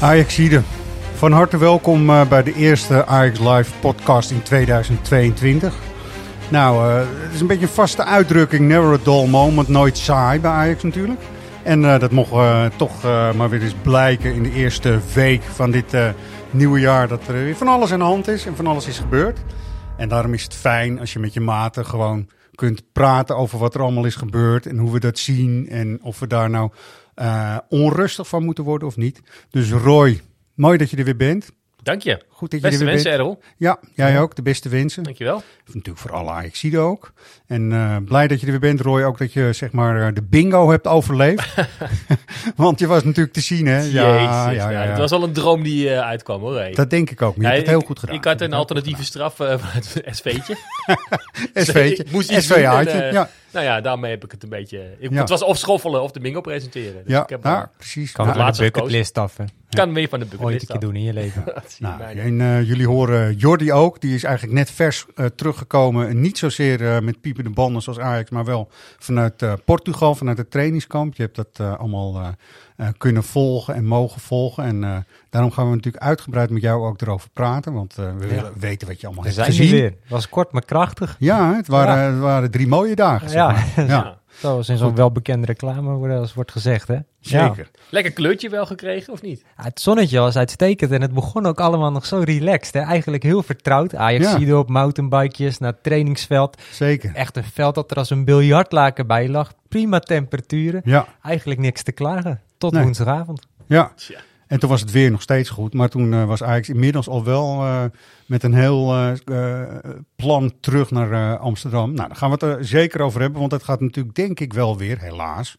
Ajaxide, van harte welkom uh, bij de eerste Ajax Live podcast in 2022. Nou, uh, het is een beetje een vaste uitdrukking, never a dull moment, nooit saai bij Ajax natuurlijk. En uh, dat mocht toch maar weer eens blijken in de eerste week van dit nieuwe jaar dat er weer van alles aan de hand is en van alles is gebeurd. En daarom is het fijn als je met je maten gewoon kunt praten over wat er allemaal is gebeurd en hoe we dat zien en of we daar nou onrustig van moeten worden of niet. Dus Roy, mooi dat je er weer bent. Dank je. Goed dat beste je er weer wensen. Errol. Ja, jij ja. ook. De beste wensen. Dankjewel. Natuurlijk voor alle Ajaxiden ook. En uh, blij dat je er weer bent, Roy. Ook dat je zeg maar de bingo hebt overleefd. Want je was natuurlijk te zien, hè? Ja, Jezus, ja, ja, ja, Het was al een droom die uh, uitkwam, hoor. Hey. Dat denk ik ook. Maar je hebt het heel goed gedaan. Ik had een alternatieve straf uh, van het SV'tje. SV'tje. SVA'tje, ja. Nou ja, daarmee heb ik het een beetje... Ik, ja. Het was of schoffelen of de bingo presenteren. Dus ja, ik heb ja precies. Kan ja, de bucketlist af, hè? Kan weer van de bucketlist Ooit een keer doen in je leven. nou, en uh, jullie horen Jordi ook. Die is eigenlijk net vers uh, teruggekomen. Niet zozeer uh, met piepen de banden zoals Ajax, maar wel vanuit Portugal, vanuit het trainingskamp. Je hebt dat allemaal kunnen volgen en mogen volgen. En daarom gaan we natuurlijk uitgebreid met jou ook erover praten. Want we willen weten wat je allemaal We hebt zijn gezien. weer. Het was kort maar krachtig. Ja, het waren, het waren drie mooie dagen. Zeg maar. ja. ja. Zoals in zo'n welbekende reclame als wordt gezegd, hè? Zeker. Ja. Lekker kleurtje wel gekregen, of niet? Ja, het zonnetje was uitstekend en het begon ook allemaal nog zo relaxed. Hè? Eigenlijk heel vertrouwd. Ajax ja. op mountainbikejes naar het trainingsveld. Zeker. Echt een veld dat er als een biljartlaken bij lag. Prima temperaturen. Ja. Eigenlijk niks te klagen. Tot Nee. woensdagavond. Ja. En toen was het weer nog steeds goed. Maar toen uh, was Ajax inmiddels al wel uh, met een heel uh, plan terug naar Amsterdam. Nou, daar gaan we het er zeker over hebben. Want het gaat natuurlijk denk ik wel weer, helaas,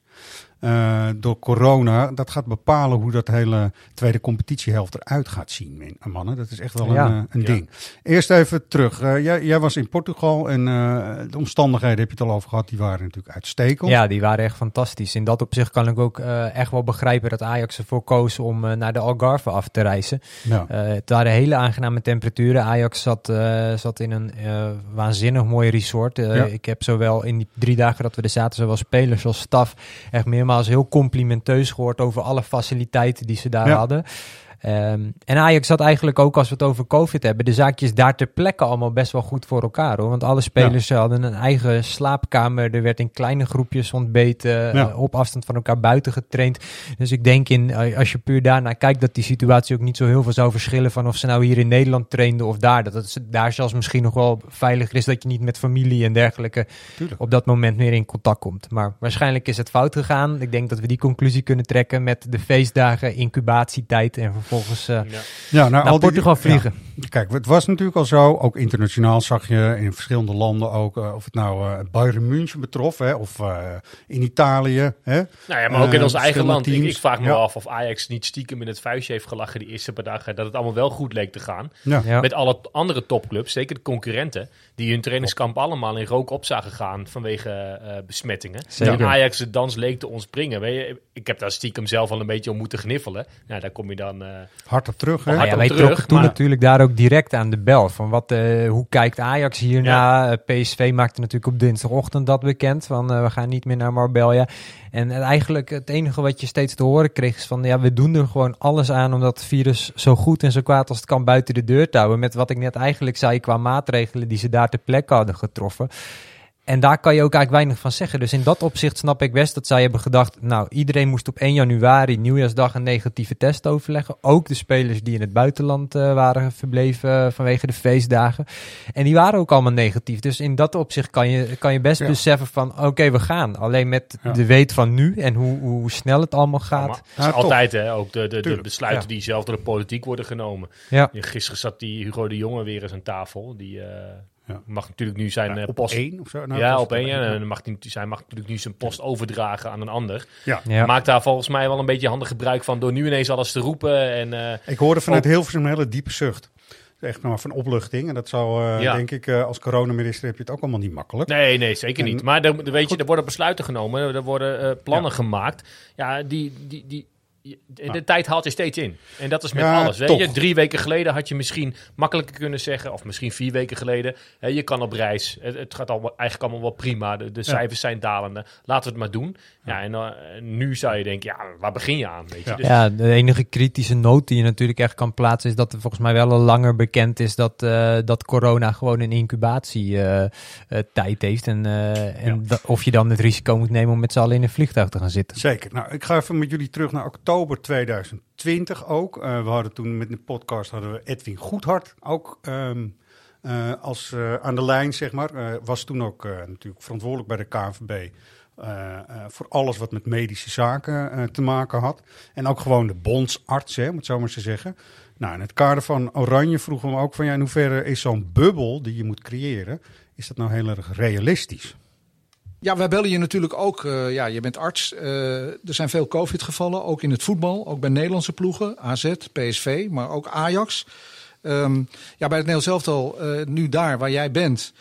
uh, door corona. Dat gaat bepalen hoe dat hele tweede competitiehelft eruit gaat zien, mannen. Dat is echt wel Ja. een, een Ja. ding. Eerst even terug. Uh, jij, jij was in Portugal en uh, de omstandigheden heb je het al over gehad. Die waren natuurlijk uitstekend. Ja, die waren echt fantastisch. In dat opzicht kan ik ook uh, echt wel begrijpen dat Ajax ervoor koos om uh, naar de Algarve af te reizen. Ja. Uh, het waren hele aangename temperaturen. Ajax zat, uh, zat in een uh, waanzinnig mooi resort. Uh, Ja. Ik heb zowel in die drie dagen dat we er zaten, zowel spelers als staf, echt heel complimenteus gehoord over alle faciliteiten die ze daar Ja. hadden. Um, en Ajax had eigenlijk ook, als we het over COVID hebben, de zaakjes daar ter plekke allemaal best wel goed voor elkaar hoor. Want alle spelers hadden een eigen slaapkamer. Er werd in kleine groepjes ontbeten, Ja. uh, op afstand van elkaar buiten getraind. Dus ik denk in, uh, als je puur daarnaar kijkt, dat die situatie ook niet zo heel veel zou verschillen van of ze nou hier in Nederland trainden of daar. Dat het daar zelfs misschien nog wel veiliger is dat je niet met familie en dergelijke Tuurlijk. op dat moment meer in contact komt. Maar waarschijnlijk is het fout gegaan. Ik denk dat we die conclusie kunnen trekken met de feestdagen, incubatietijd en vervolgens uh, Ja. Ja, nou, naar al die- Portugal vliegen. Ja. Kijk, het was natuurlijk al zo, ook internationaal zag je in verschillende landen ook, uh, of het nou uh, Bayern München betrof, hè, of uh, in Italië. Hè. Nou ja, maar ook in Eh, ons eigen land. Ik, vraag me Ja. af of Ajax niet stiekem in het vuistje heeft gelachen die eerste paar dagen. Dat het allemaal wel goed leek te gaan. Ja. Ja. Met alle andere topclubs, zeker de concurrenten, die hun trainingskamp allemaal in rook op zagen gaan vanwege eh, besmettingen. Zeker. En Ajax de dans leek te ontspringen. Weet je, ik heb daar stiekem zelf al een beetje om moeten gniffelen. Nou, daar kom je dan... eh, Hard op terug, hè. Hard Nou ja, op wij terug, trokken toen maar- natuurlijk daar ook direct aan de bel. Van wat, eh, hoe kijkt Ajax hierna? Eh, PSV maakte natuurlijk op dinsdagochtend dat bekend. Van we gaan niet meer naar Marbella. En eigenlijk het enige wat je steeds te horen kreeg is van... ja, we doen er gewoon alles aan om dat virus zo goed en zo kwaad als het kan buiten de deur te houden. Met wat ik net eigenlijk zei qua maatregelen die ze daar ter plekke hadden getroffen. En daar kan je ook eigenlijk weinig van zeggen. Dus in dat opzicht snap ik best dat zij hebben gedacht... nou, iedereen moest op 1 januari, nieuwjaarsdag, een negatieve test overleggen. Ook de spelers die in het buitenland uh, waren verbleven uh, vanwege de feestdagen. En die waren ook allemaal negatief. Dus in dat opzicht kan je, kan je best Ja. beseffen van... oké, okay, we gaan. Alleen met Ja. de weet van nu en hoe, hoe snel het allemaal gaat. maar Ja, is toch. altijd hè, ook de, de, de besluiten ja. die zelf door de politiek worden genomen. Ja. Gisteren zat die Hugo de Jonge weer eens aan tafel. Die, eh, Ja. mag natuurlijk nu zijn Ja, eh, op post... één of zo? Nou, ja, op één. Ja, en dan mag hij, hij mag natuurlijk nu zijn post overdragen aan een ander. Ja. Ja. Maakt daar volgens mij wel een beetje handig gebruik van door nu ineens alles te roepen. En, eh, Ik hoorde vanuit Ook- Hilversum een hele diepe zucht. Echt maar van opluchting. En dat zou, eh, Ja. denk ik, eh, als coronaminister heb je het ook allemaal niet makkelijk. Nee, nee, zeker En- niet. Maar er, weet je, er worden besluiten genomen, er worden eh, plannen gemaakt. Ja, die, die, die, de, de tijd haalt je steeds in. En dat is met Ja, alles. Weet toch. je? Drie weken geleden had je misschien makkelijker kunnen zeggen, of misschien vier weken geleden, hè, je kan op reis. Het, het gaat allemaal, eigenlijk allemaal wel prima. De, de cijfers zijn dalende. Laten we het maar doen. Ja, en eh, nu zou je denken, ja, waar begin je aan? Weet je? Ja. Dus, Ja, de enige kritische noot die je natuurlijk echt kan plaatsen is dat er volgens mij wel al langer bekend is dat, eh, dat corona gewoon een incubatietijd heeft. En, eh, en Ja. da- of je dan het risico moet nemen om met z'n allen in een vliegtuig te gaan zitten. Zeker. Nou, ik ga even met jullie terug naar oktober 2020 ook. Eh, we hadden toen met de podcast hadden we Edwin Goedhart ook ehm, eh, als eh, aan de lijn, zeg maar. Was toen ook natuurlijk verantwoordelijk bij de KNVB. voor alles wat met medische zaken te maken had. En ook gewoon de bondsarts, hè, om het zo maar te zeggen. Nou, in het kader van Oranje vroegen we hem ook van... Ja, in hoeverre is zo'n bubbel die je moet creëren... is dat nou heel erg realistisch? Ja, wij bellen je natuurlijk ook. eh, ja, je bent arts. Eh, er zijn veel COVID-gevallen, ook in het voetbal. Ook bij Nederlandse ploegen, AZ, PSV, maar ook Ajax. Ehm, ja, bij het Nederlands elftal, eh, nu daar waar jij bent,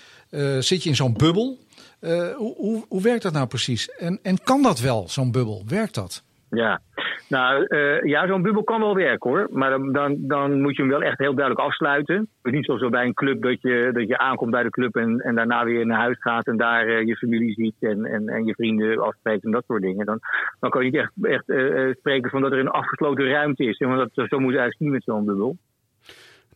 zit je in zo'n bubbel. Hoe, hoe, hoe werkt dat nou precies? En, en kan dat wel, zo'n bubbel? Werkt dat? Ja, nou eh, ja, zo'n bubbel kan wel werken hoor. Maar dan, dan, dan moet je hem wel echt heel duidelijk afsluiten. Het is niet zoals bij een club dat je, dat je aankomt bij de club en, en daarna weer naar huis gaat en daar eh, je familie ziet en, en, en je vrienden afspreekt en dat soort dingen. Dan, dan kan je niet echt, echt eh, spreken van dat er een afgesloten ruimte is. Want dat, zo moet je eigenlijk niet met zo'n bubbel.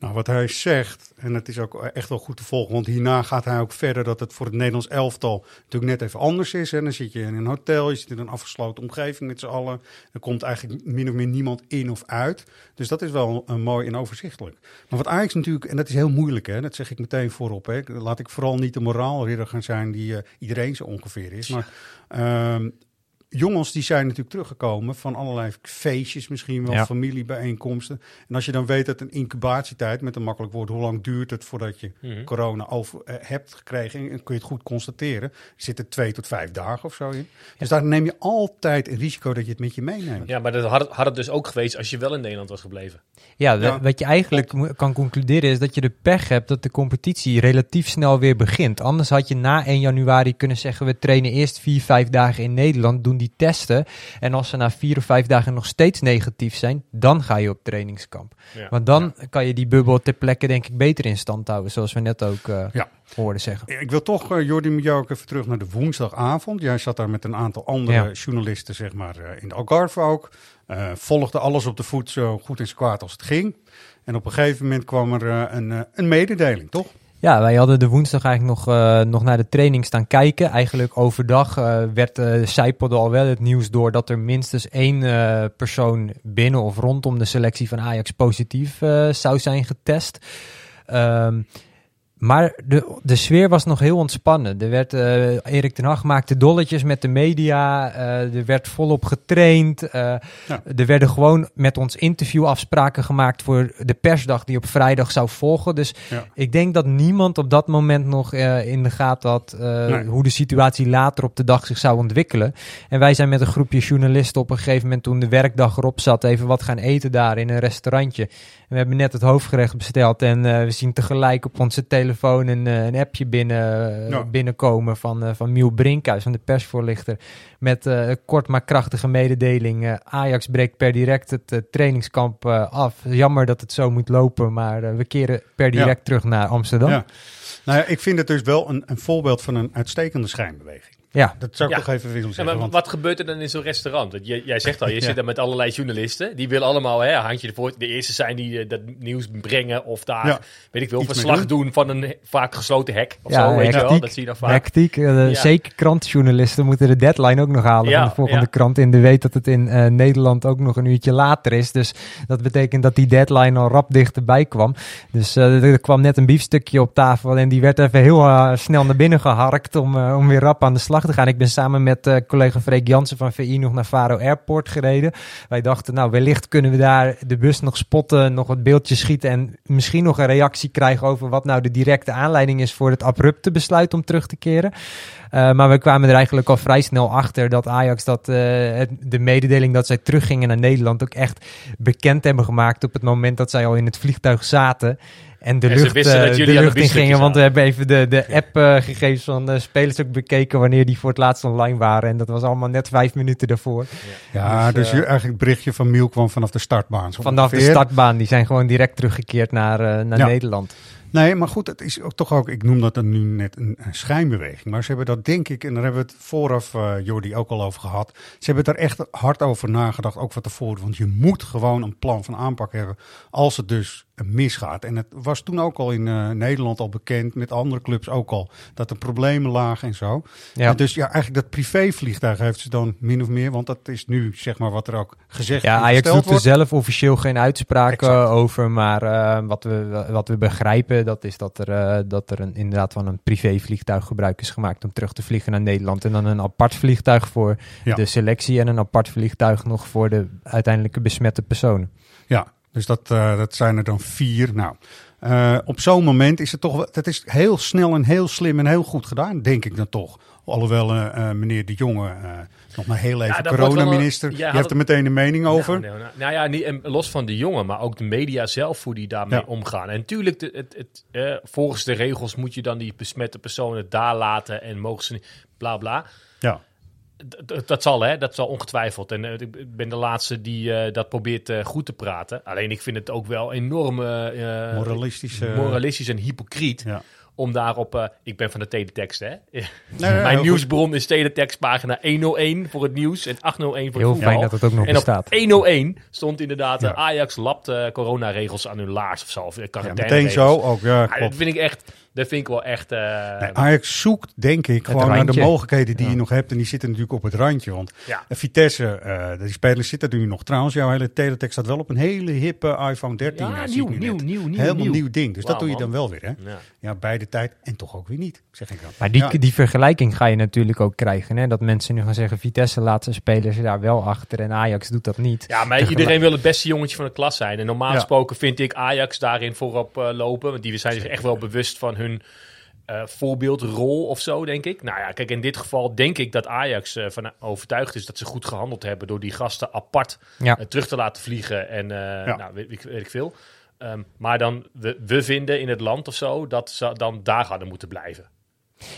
Nou, wat hij zegt, en het is ook echt wel goed te volgen, want hierna gaat hij ook verder dat het voor het Nederlands elftal natuurlijk net even anders is. En dan zit je in een hotel, je zit in een afgesloten omgeving met z'n allen. Er komt eigenlijk min of meer niemand in of uit. Dus dat is wel uh, mooi en overzichtelijk. Maar wat Ajax natuurlijk, en dat is heel moeilijk, hè, dat zeg ik meteen voorop. Hè. Laat ik vooral niet de moraalridder gaan zijn die uh, iedereen zo ongeveer is. Maar uh, jongens die zijn natuurlijk teruggekomen van allerlei feestjes, misschien wel Ja. familiebijeenkomsten. En als je dan weet dat een incubatietijd, met een makkelijk woord, hoe lang duurt het voordat je Mhm. corona over, eh, hebt gekregen, en kun je het goed constateren, er zitten twee tot vijf dagen of zo in. Dus daar neem je altijd een risico dat je het met je meeneemt. Ja, maar dat had, het- had het dus ook geweest als je wel in Nederland was gebleven. Ja, Ja. wat je eigenlijk kan concluderen is dat je de pech hebt dat de competitie relatief snel weer begint. Anders had je na 1 januari kunnen zeggen, we trainen eerst vier, vijf dagen in Nederland, doen die testen. En als ze na vier of vijf dagen nog steeds negatief zijn, dan ga je op trainingskamp. Ja. Want dan kan je die bubbel ter plekke denk ik beter in stand houden, zoals we net ook Ja. hoorden zeggen. Ik wil toch, eh, Jordi, met jou ook even terug naar de woensdagavond. Jij zat daar met een aantal andere journalisten, zeg maar, eh, in de Algarve ook. Volgde alles op de voet zo goed en zo kwaad als het ging. En op een gegeven moment kwam er een, een mededeling, toch? Ja, wij hadden de woensdag eigenlijk nog, eh, nog naar de training staan kijken. Eigenlijk overdag eh, werd eh zijpelde al wel het nieuws door dat er minstens één persoon binnen of rondom de selectie van Ajax positief zou zijn getest. Ehm, maar de, de sfeer was nog heel ontspannen. Er werd, eh, Erik ten Hag maakte dolletjes met de media. eh, er werd volop getraind. eh, Ja. Er werden gewoon met ons interviewafspraken gemaakt voor de persdag die op vrijdag zou volgen. Dus Ja. ik denk dat niemand op dat moment nog in de gaten had Nee. hoe de situatie later op de dag zich zou ontwikkelen. En wij zijn met een groepje journalisten op een gegeven moment toen de werkdag erop zat even wat gaan eten daar in een restaurantje. We hebben net het hoofdgerecht besteld en eh, we zien tegelijk op onze telefoon een, eh, een appje binnen, eh, Ja. binnenkomen van, van Miel Brinkhuis, van de persvoorlichter. Met een kort maar krachtige mededeling. Ajax breekt per direct het trainingskamp af. Jammer dat het zo moet lopen, maar we keren per direct terug naar Amsterdam. Ja. Nou ja, ik vind het dus wel een, een voorbeeld van een uitstekende schijnbeweging. Ja. Dat zou ik Ja. toch even willen Ja, zeggen. maar want- wat gebeurt er dan in zo'n restaurant? Want jij, jij zegt al, je Ja. zit daar met allerlei journalisten. Die willen allemaal hè, handje ervoor. De eerste zijn die eh, dat nieuws brengen of daar, Ja. weet ik veel, Iets verslag doen. van een vaak gesloten hek of Ja, zo, weet je wel. Dat zie je dan vaak. Hectiek. eh, Ja. Zeker krantjournalisten moeten de deadline ook nog halen Ja, van de volgende ja. krant. In de weet dat het in eh, Nederland ook nog een uurtje later is. Dus dat betekent dat die deadline al rap dichterbij kwam. Dus eh, er kwam net een biefstukje op tafel en die werd even heel snel naar binnen geharkt om, om weer rap aan de slag achtergaan. Ik ben samen met uh, collega Freek Jansen van VI nog naar Faro Airport gereden. Wij dachten, nou, wellicht kunnen we daar de bus nog spotten, nog wat beeldjes schieten en misschien nog een reactie krijgen over wat nou de directe aanleiding is voor het abrupte besluit om terug te keren. Uh, maar we kwamen er eigenlijk al vrij snel achter dat Ajax dat, het, de mededeling dat zij teruggingen naar Nederland ook echt bekend hebben gemaakt op het moment dat zij al in het vliegtuig zaten. En de En lucht, wisten eh, dat jullie de lucht in gingen, want we hebben even de, de app-gegevens van de spelers ook bekeken wanneer die voor het laatst online waren. En dat was allemaal net vijf minuten daarvoor. Ja, dus, Dus, je, eigenlijk het berichtje van Miel kwam vanaf de startbaan. Vanaf de startbaan, die zijn gewoon direct teruggekeerd naar, eh, naar Ja. Nederland. Nee, maar goed, het is ook toch ook, ik noem dat dan nu net een, een schijnbeweging. Maar ze hebben dat denk ik, en daar hebben we het vooraf, eh Jordi, ook al over gehad. Ze hebben daar echt hard over nagedacht, ook van tevoren. Want je moet gewoon een plan van aanpak hebben als het dus misgaat. En het was toen ook al in eh, Nederland al bekend, met andere clubs ook al, dat er problemen lagen en zo. Ja. En dus ja, eigenlijk dat privévliegtuig heeft ze dan min of meer, want dat is nu zeg maar wat er ook gezegd Ja, Ajax gesteld doet er zelf officieel geen uitspraken over. Maar eh, wat, we, wat we begrijpen, dat is dat er, eh, dat er een, inderdaad van een privévliegtuig gebruik is gemaakt om terug te vliegen naar Nederland. En dan een apart vliegtuig voor Ja. de selectie en een apart vliegtuig nog voor de uiteindelijke besmette personen. Ja, dus dat, eh, dat zijn er dan vier. Nou, eh, op zo'n moment is het toch wel, dat is heel snel en heel slim en heel goed gedaan, denk ik dan toch. Alhoewel eh, meneer De Jonge, nog maar heel even een- coronaminister, die had heeft er meteen een mening over. Nou, nou, nou ja, niet, en los van de jongen, maar ook de media zelf, hoe die daarmee Ja. omgaan. En natuurlijk, het, het, eh, volgens de regels moet je dan die besmette personen daar laten en mogen ze niet, bla bla. Ja. Dat zal, hè? Dat zal ongetwijfeld. En eh, ik ben de laatste die eh, dat probeert eh, goed te praten. Alleen ik vind het ook wel enorm eh, Moralistische- moralistisch en hypocriet. Ja. Om daarop... eh, ik ben van de teletext, hè? Nee, heel Mijn goed. nieuwsbron is teletext pagina 101 voor het nieuws en 801 voor Heel het voetbal. fijn dat het ook nog en op bestaat. 101 stond inderdaad... Ja. Ajax lapt eh, coronaregels aan hun laars of zo. Of Ja, meteen zo ook, ja, Ja, dat vind ik echt... Dat vind ik wel echt... eh, Nee, Ajax zoekt, denk ik, gewoon naar de mogelijkheden die Ja. je nog hebt. En die zitten natuurlijk op het randje. Want ja. eh, Vitesse, eh, die spelers zitten er nu nog. Trouwens, jouw hele teletext staat wel op een hele hippe iPhone 13. Ja, nieuw, nieuw, net. nieuw, nieuw, Helemaal nieuw. nieuw ding. Dus dat doe je man. dan wel weer, hè? Ja. Ja, beide tijd en toch ook weer niet, zeg ik dan. Maar die, Ja. die vergelijking ga je natuurlijk ook krijgen. Hè? Dat mensen nu gaan zeggen, Vitesse laat zijn spelers daar wel achter en Ajax doet dat niet. Ja, maar Tegelijk- iedereen wil het beste jongetje van de klas zijn. En normaal Ja. gesproken vind ik Ajax daarin voorop lopen. Want die zijn zich echt wel bewust van hun eh, voorbeeldrol of zo, denk ik. Nou ja, kijk, in dit geval denk ik dat Ajax eh, van overtuigd is dat ze goed gehandeld hebben door die gasten apart Ja. eh, terug te laten vliegen. En Ja. nou, weet, weet, weet ik veel. Ehm, maar dan, we, we vinden in het land of zo dat ze dan daar hadden moeten blijven.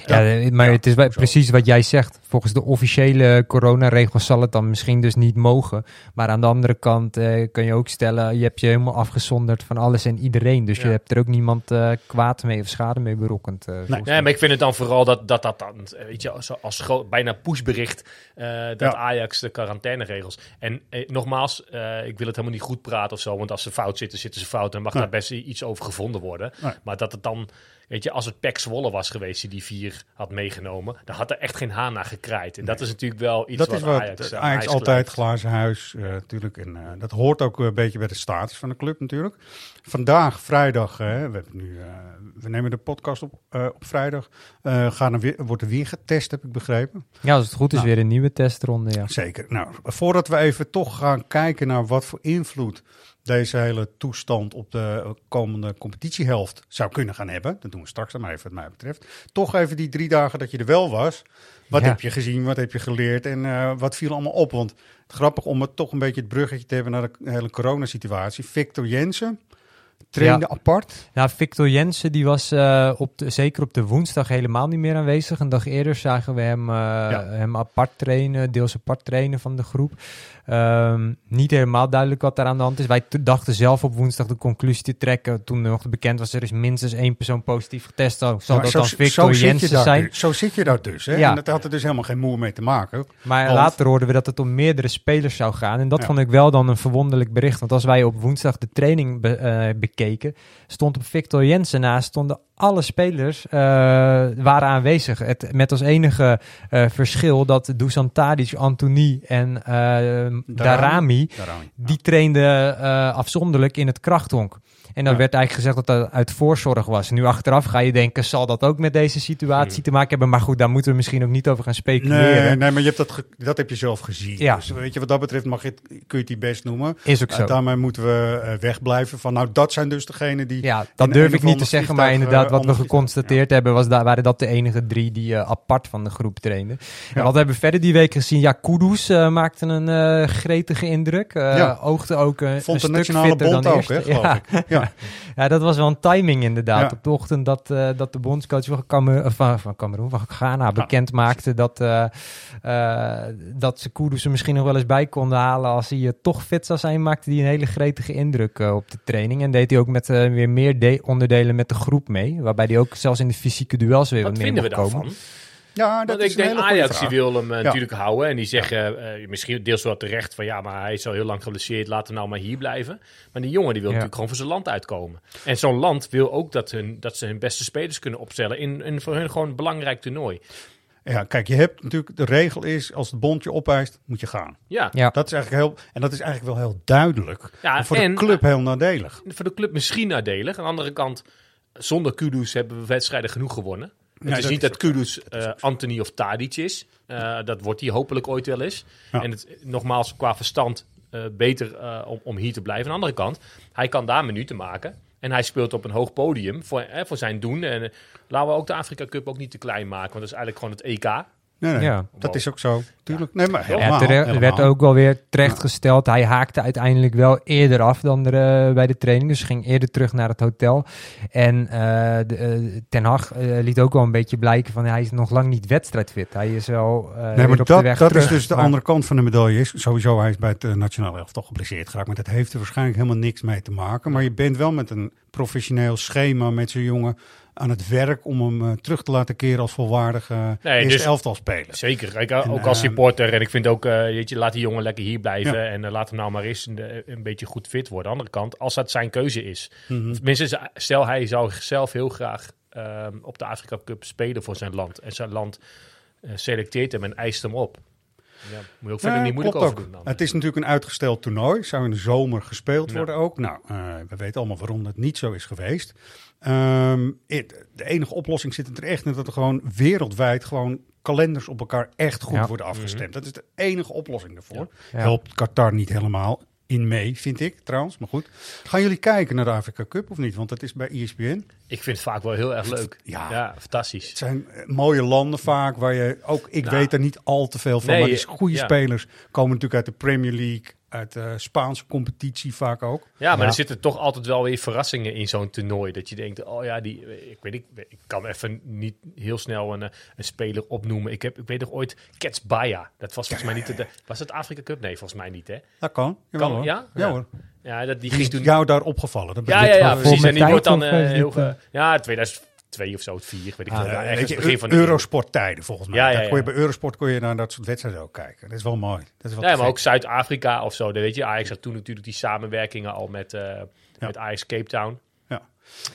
Ja, eh, maar Ja, het is precies wat jij zegt. Volgens de officiële coronaregels zal het dan misschien dus niet mogen. Maar aan de andere kant eh, kun je ook stellen, je hebt je helemaal afgezonderd van alles en iedereen. Dus Ja. je hebt er ook niemand eh, kwaad mee of schade mee berokkend. eh, Nee, mij. maar ik vind het dan vooral dat dat, dat dan, weet je, als, als bijna pushbericht, eh, dat Ja. Ajax de quarantaineregels. En eh, nogmaals, eh, ik wil het helemaal niet goed praten of zo, want als ze fout zitten, zitten ze fout en mag Nee. daar best iets over gevonden worden. Nee. Maar dat het dan, weet je, als het Pek Zwolle was geweest die die vier had meegenomen, dan had er echt geen haan naar gekraaid. En dat is natuurlijk wel iets dat wat is wat Ajax, Ajax, eh, altijd glazen huis, eh, natuurlijk. En eh, dat hoort ook een beetje bij de status van de club natuurlijk. Vandaag, vrijdag, we, hebben nu, eh, we nemen de podcast op, eh, op vrijdag. Eh, gaan er weer, wordt er weer getest, heb ik begrepen. Ja, als het goed is, Nou. weer een nieuwe testronde. Ja. Zeker. Nou, voordat we even toch gaan kijken naar wat voor invloed deze hele toestand op de komende competitiehelft zou kunnen gaan hebben. Dat doen we straks dan maar even wat mij betreft. Toch even die drie dagen dat je er wel was. Wat Ja. heb je gezien, wat heb je geleerd en eh, wat viel allemaal op? Want het grappig om het toch een beetje het bruggetje te hebben naar de hele coronasituatie. Victor Jensen trainde apart. Nou, Victor Jensen die was eh, op de, zeker op de woensdag helemaal niet meer aanwezig. Een dag eerder zagen we hem, eh, hem apart trainen, deels apart trainen van de groep. Ehm, niet helemaal duidelijk wat daar aan de hand is. Wij dachten zelf op woensdag de conclusie te trekken toen nog bekend was er is minstens één persoon positief getest. Zal Maar dat zo, dan Victor Jensen zijn? dus. Zo zit je daar dus. Hè? Ja. En dat had er dus helemaal geen moer mee te maken. Maar Want- later hoorden we dat het om meerdere spelers zou gaan. En dat Ja. vond ik wel dan een verwonderlijk bericht. Want als wij op woensdag de training be- eh, bekeken, stond op Victor Jensen naast stonden alle spelers eh, waren aanwezig. Het, met als enige eh, verschil dat Dusan Tadic, Anthony en Darami, Daaraan. die trainden eh, afzonderlijk in het krachthonk. En dan Ja. werd eigenlijk gezegd dat dat uit voorzorg was. Nu achteraf ga je denken, zal dat ook met deze situatie te maken hebben? Maar goed, daar moeten we misschien ook niet over gaan speculeren. Nee, nee, maar je hebt dat, dat heb je zelf gezien. Ja. Dus weet je, wat dat betreft mag je kun je het die best noemen. Is ook zo. Uh, daarmee moeten we uh, wegblijven van, nou, dat zijn dus degenen die... Ja, dat durf ik niet te zeggen, maar vliegtuig, inderdaad, eh, wat we geconstateerd hebben, was daar waren dat de enige drie die eh, apart van de groep trainden. En wat hebben we verder die week gezien? Ja, Kudus eh, maakte een eh, gretige indruk. Eh Ja. Oogde ook eh, Vond de een stuk nationale fitter bond dan ook, eerst. hè, geloof ik. Ja. ja, dat was wel een timing inderdaad. Ja. Op de ochtend dat, eh, dat de bondscoach van, Kamer, van, van Cameroen, van Ghana, bekend maakte dat, eh, eh, dat ze Kudus er misschien nog wel eens bij konden halen als hij eh, toch fit zou zijn, maakte hij een hele gretige indruk eh, op de training. En deed hij ook met eh, weer meer de- onderdelen met de groep mee, waarbij hij ook zelfs in de fysieke duels weer Wat wat meer vinden we mocht komen. Ja, dat Want is ik een denk Ajax die wil hem eh, Ja. natuurlijk houden. En die zeggen eh, misschien deels wel terecht van ja, maar hij is al heel lang geblesseerd. Laten we nou maar hier blijven. Maar die jongen die wil Ja. natuurlijk gewoon voor zijn land uitkomen. En zo'n land wil ook dat, hun, dat ze hun beste spelers kunnen opstellen in, in voor hun gewoon een belangrijk toernooi. Ja, kijk, je hebt natuurlijk, de regel is, als het bondje opeist, moet je gaan. Ja, Ja. Dat is eigenlijk heel, en dat is eigenlijk wel heel duidelijk. Ja, maar voor en- de club heel nadelig. voor de club misschien nadelig. Aan de andere kant, zonder Kudus hebben we wedstrijden genoeg gewonnen. Het Nee, is dat niet dat Kudus eh, Anthony of Tadic is. Eh, dat wordt hij hopelijk ooit wel eens. Ja. En het, nogmaals, qua verstand eh, beter om, om hier te blijven. Aan de andere kant, hij kan daar minuten maken. En hij speelt op een hoog podium voor, eh, voor zijn doen. En laten we ook de Afrika Cup ook niet te klein maken. Want dat is eigenlijk gewoon het EK. Nee, nee, Ja. dat is ook zo. Tuurlijk. Nee, maar helemaal. Ja, er werd ook wel weer terechtgesteld. Hij haakte uiteindelijk wel eerder af dan de, eh, bij de training. Dus ging eerder terug naar het hotel. En eh, de, eh, Ten Hag liet ook wel een beetje blijken van hij is nog lang niet wedstrijdfit. Hij is wel eh, Nee, weer maar op de dat, weg dat terug. is dus de andere kant van de medaille. Is, sowieso, hij is bij het uh, nationale elftal geblesseerd geraakt. Maar dat heeft er waarschijnlijk helemaal niks mee te maken. Maar je bent wel met een professioneel schema met zo'n jongen aan het werk om hem uh, terug te laten keren als volwaardige Nee, dus- elftal speler. Zeker, Kijk, En, ook als ehm, supporter. En ik vind ook, eh, weet je, laat die jongen lekker hier blijven. Ja. En eh, laat hem nou maar eens een, een beetje goed fit worden. Aan de andere kant, als dat zijn keuze is. Tenminste, stel hij zou zelf heel graag ehm, op de Afrika Cup spelen voor zijn land. En zijn land eh, selecteert hem en eist hem op. Ja, moet je ook verder Ja, niet moeilijk over ook. doen dan. Het is natuurlijk een uitgesteld toernooi. Zou in de zomer gespeeld Ja. worden ook. Nou, eh, we weten allemaal waarom dat niet zo is geweest. Ehm, het- de enige oplossing zit er echt in dat er gewoon wereldwijd gewoon kalenders op elkaar echt goed Ja. worden afgestemd. Dat is de enige oplossing daarvoor. Ja. Helpt Qatar niet helemaal in mee, vind ik trouwens. Maar goed. Gaan jullie kijken naar de Afrika Cup of niet? Want dat is bij ESPN. Ik vind het vaak wel heel erg leuk. Ja. Ja, fantastisch. Het zijn eh, mooie landen vaak, waar je ook, ik Nou, weet er niet al te veel van, nee, maar die goede ja. spelers komen natuurlijk uit de Premier League, uit de Spaanse competitie vaak ook. Ja, maar ja. er zitten toch altijd wel weer verrassingen in zo'n toernooi. Dat je denkt, oh ja, die, ik weet ik, ik kan even niet heel snel een, eh, een speler opnoemen. Ik, heb, ik weet nog ooit Ketsbaya. Dat was volgens mij niet de, was het Afrika Cup? Nee, volgens mij niet hè. Dat kan. Jawel, kan hoor. Ja? ja? Ja, hoor. Ja, dat, die, die ging toen... jou daar opgevallen. Dat ja, ja, ja, precies. En die wordt dan uh, heel... Uh, ja, 2000 twee of zo, vier, weet ik ah, weet je, begin van Eurosporttijden volgens mij. Ja, ja, je, bij Eurosport kon je naar dat soort wedstrijden ook kijken. Dat is wel mooi. Dat is wel ja, maar ook Zuid-Afrika of zo. Weet je, Ajax had toen natuurlijk die samenwerkingen al met, uh, met Ajax Cape Town.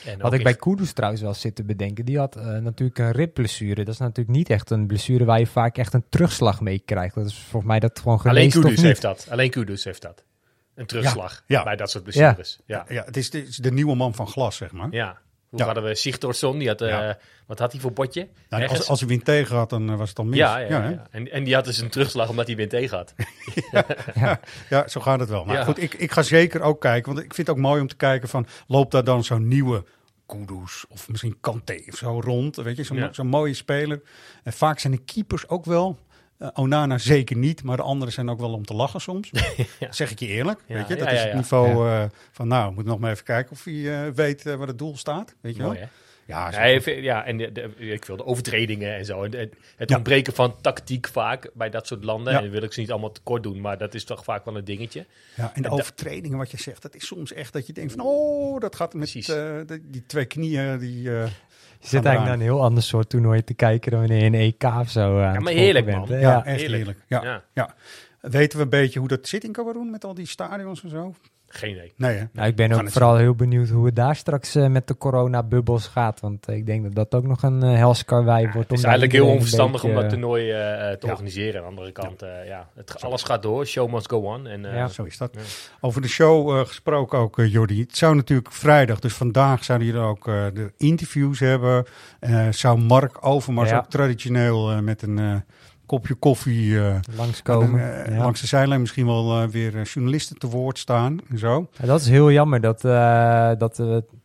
En Wat ik bij Kudus trouwens wel zit te bedenken, die had eh, natuurlijk een ribblessure. Dat is natuurlijk niet echt een blessure waar je vaak echt een terugslag mee krijgt. Dat is volgens mij dat gewoon Alleen Kudus heeft dat. Alleen Kudus heeft dat. Een terugslag ja, bij dat soort blessures. Ja. ja. Het is het is de nieuwe man van glas, zeg maar. Ja. Hoe Ja. hadden we Sigthorsson? Die had, eh, Ja. Wat had hij voor potje? Nou, als, als hij wind tegen had, dan eh, was het dan mis. ja, ja? En, en die had dus een terugslag omdat hij weer tegen had. Ja, zo gaat het wel. Maar Ja. goed, ik, ik ga zeker ook kijken. Want ik vind het ook mooi om te kijken van... loopt daar dan zo'n nieuwe Kudus of misschien Kanté of zo rond? Weet je, zo'n Ja. zo'n mooie speler. En vaak zijn de keepers ook wel... eh, Onana zeker niet, maar de anderen zijn ook wel om te lachen soms. Ja. Zeg ik je eerlijk. Ja, weet je? Dat ja, is het niveau eh, van nou, we moeten nog maar even kijken of hij eh, weet waar het doel staat. Weet je wel? Mooi? Ja, zo Ja, en de, de- ik wil de overtredingen en zo. En het Ja. ontbreken van tactiek vaak bij dat soort landen. Ja. En wil ik ze niet allemaal tekort doen, maar dat is toch vaak wel een dingetje. Ja, en de En overtredingen wat je zegt, dat is soms echt dat je denkt van... oh, dat gaat met die, die twee knieën, die... Je zit eigenlijk naar een heel ander soort toernooi te kijken dan wanneer je een EK of zo aan Ja, het maar heerlijk, bent, man. Ja, Ja. echt heerlijk. heerlijk. Ja, Ja. ja. Weten we een beetje hoe dat zit in Cameroen met al die stadions en zo? Geen idee. Nee, hè? Nou, ik ben ook vooral heel benieuwd hoe het daar straks eh, met de coronabubbels gaat. Want eh, ik denk dat dat ook nog een uh, helskarwei wordt. Het is eigenlijk heel onverstandig om dat toernooi eh, te Ja. organiseren. Aan de andere kant, eh, ja, het, alles gaat door. Show must go on. En, eh, Ja. Zo is dat. Ja. Over de show eh, gesproken ook, Jordi. Het zou natuurlijk vrijdag, dus vandaag zouden jullie ook eh, de interviews hebben. Eh, zou Mark Overmars Ja. ook traditioneel eh, met een eh, kopje koffie eh, langskomen. eh, Ja. langs de zijlijn misschien wel eh, weer journalisten te woord staan en zo. Dat is heel jammer dat, dat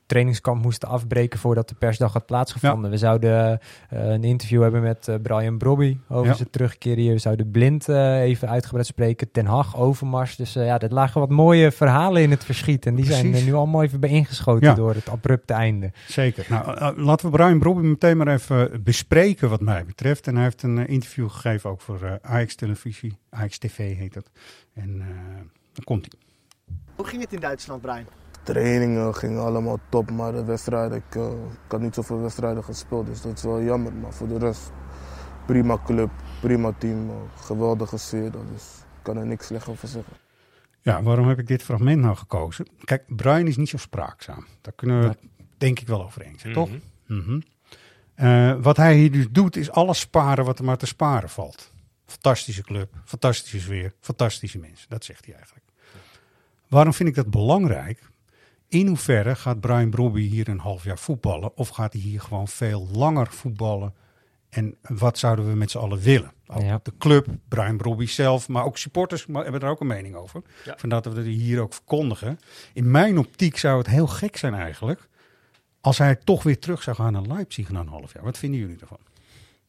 trainingskamp moesten afbreken voordat de persdag had plaatsgevonden. We zouden eh, een interview hebben met eh, Brian Brobby over Ja. zijn terugkeer hier. We zouden Blind eh, even uitgebreid spreken. Ten Hag, Overmars. Dus ja, er lagen wat mooie verhalen in het verschiet. En die zijn er nu allemaal even bij ingeschoten Ja. door het abrupte einde. Zeker. Nou, laten we Brian Brobby meteen maar even bespreken wat mij betreft. En hij heeft een interview gegeven ook voor AX Televisie. AX TV heet dat. En eh dan komt hij. Hoe ging het in Duitsland, Brian? Trainingen gingen allemaal top, maar de wedstrijden, ik, eh, ik had niet zoveel wedstrijden gespeeld, dus dat is wel jammer. Maar voor de rest, prima club, prima team, eh, geweldige sfeer, dat is, ik kan er niks slecht over zeggen. Ja, waarom heb ik dit fragment nou gekozen? Kijk, Brian is niet zo spraakzaam. Daar kunnen we het denk ik wel over eens zijn, toch? Mhm. Mhm. Eh, wat hij hier dus doet, is alles sparen wat er maar te sparen valt. Fantastische club, fantastische sfeer, fantastische mensen. Dat zegt hij eigenlijk. Waarom vind ik dat belangrijk? In hoeverre gaat Brian Brobby hier een half jaar voetballen? Of gaat hij hier gewoon veel langer voetballen? En wat zouden we met z'n allen willen? Ook Ja. De club, Brian Brobby zelf, maar ook supporters maar hebben er ook een mening over. Ja. Vandaar dat we die hier ook verkondigen. In mijn optiek zou het heel gek zijn eigenlijk... als hij toch weer terug zou gaan naar Leipzig na een half jaar. Wat vinden jullie ervan?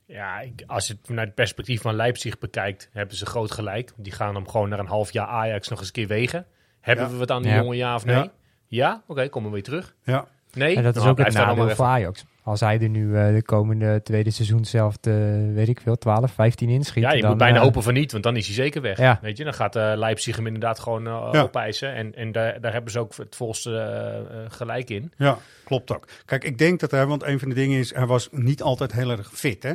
Ja, ik, als je het vanuit het perspectief van Leipzig bekijkt, hebben ze groot gelijk. Die gaan hem gewoon naar een half jaar Ajax nog eens een keer wegen. Hebben Ja. we wat aan die Ja. jongen, ja of nee? Ja. Oké, komen we weer terug. Ja, Nee? En dat is Nou, ook het nadeel voor. Ajax. Als hij er nu eh, de komende tweede seizoen zelf, de, weet ik veel, 12, 15 inschiet. Ja, je dan, moet bijna eh, hopen van niet, want dan is hij zeker weg. Ja. Weet je, dan gaat eh, Leipzig hem inderdaad gewoon Ja. opeisen. En, en daar, daar hebben ze ook het volste gelijk in. ja, klopt ook. Kijk, ik denk dat hij, want een van de dingen is... hij was niet altijd heel erg fit, hè?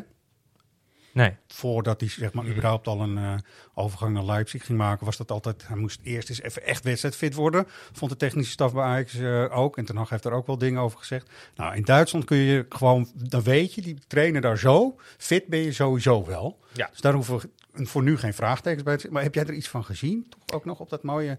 Nee. Voordat hij zeg maar überhaupt al een eh, overgang naar Leipzig ging maken... was dat altijd... hij moest eerst eens even echt wedstrijdfit worden. Vond de technische staf bij Ajax eh, ook. En Ten Hag heeft er ook wel dingen over gezegd. Nou, in Duitsland kun je gewoon... dan weet je, die trainer daar zo... fit ben je sowieso wel. Ja. Dus daar hoeven we voor nu geen vraagtekens bij te zetten. Maar heb jij er iets van gezien? Toch ook nog op dat mooie...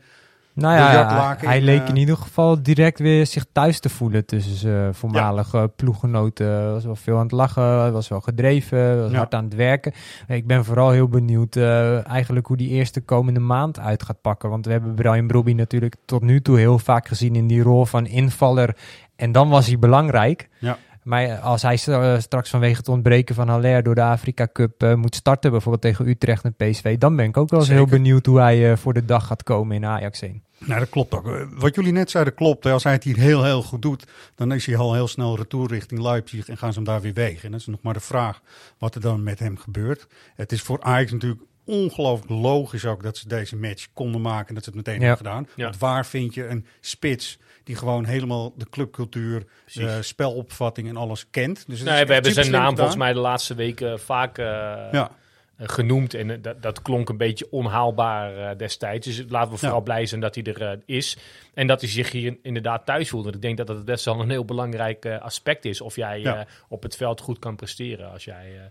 Nou ja, hij in, leek eh, in ieder geval direct weer zich thuis te voelen tussen zijn voormalige ploeggenoten. Was wel veel aan het lachen, was wel gedreven, was Ja. hard aan het werken. Ik ben vooral heel benieuwd eh, eigenlijk hoe die eerste komende maand uit gaat pakken. Want we hebben Brian Brobby natuurlijk tot nu toe heel vaak gezien in die rol van invaller. En dan was hij belangrijk. Ja. Maar als hij eh, straks vanwege het ontbreken van Haller door de Afrika Cup eh, moet starten, bijvoorbeeld tegen Utrecht en PSV, dan ben ik ook wel eens heel benieuwd hoe hij eh, voor de dag gaat komen in Ajax 1. Nou, dat klopt ook. Eh, Wat jullie net zeiden klopt. Als hij het hier heel, heel goed doet, dan is hij al heel snel retour richting Leipzig en gaan ze hem daar weer wegen. En dat is nog maar de vraag wat er dan met hem gebeurt. Het is voor Ajax natuurlijk ongelooflijk logisch ook dat ze deze match konden maken en dat ze het meteen Ja. hebben gedaan. Ja. Want waar vind je een spits die gewoon helemaal de clubcultuur, de spelopvatting en alles kent? Dus Nee, we hebben zijn naam gedaan. volgens mij de laatste weken vaak eh, Ja. eh, genoemd. En eh, dat, dat klonk een beetje onhaalbaar eh, destijds. Dus laten we vooral Ja. blij zijn dat hij er eh, is. En dat hij zich hier inderdaad thuis voelt. Want ik denk dat dat best wel een heel belangrijk eh, aspect is. Of jij Ja. eh, op het veld goed kan presteren. Als jij eh,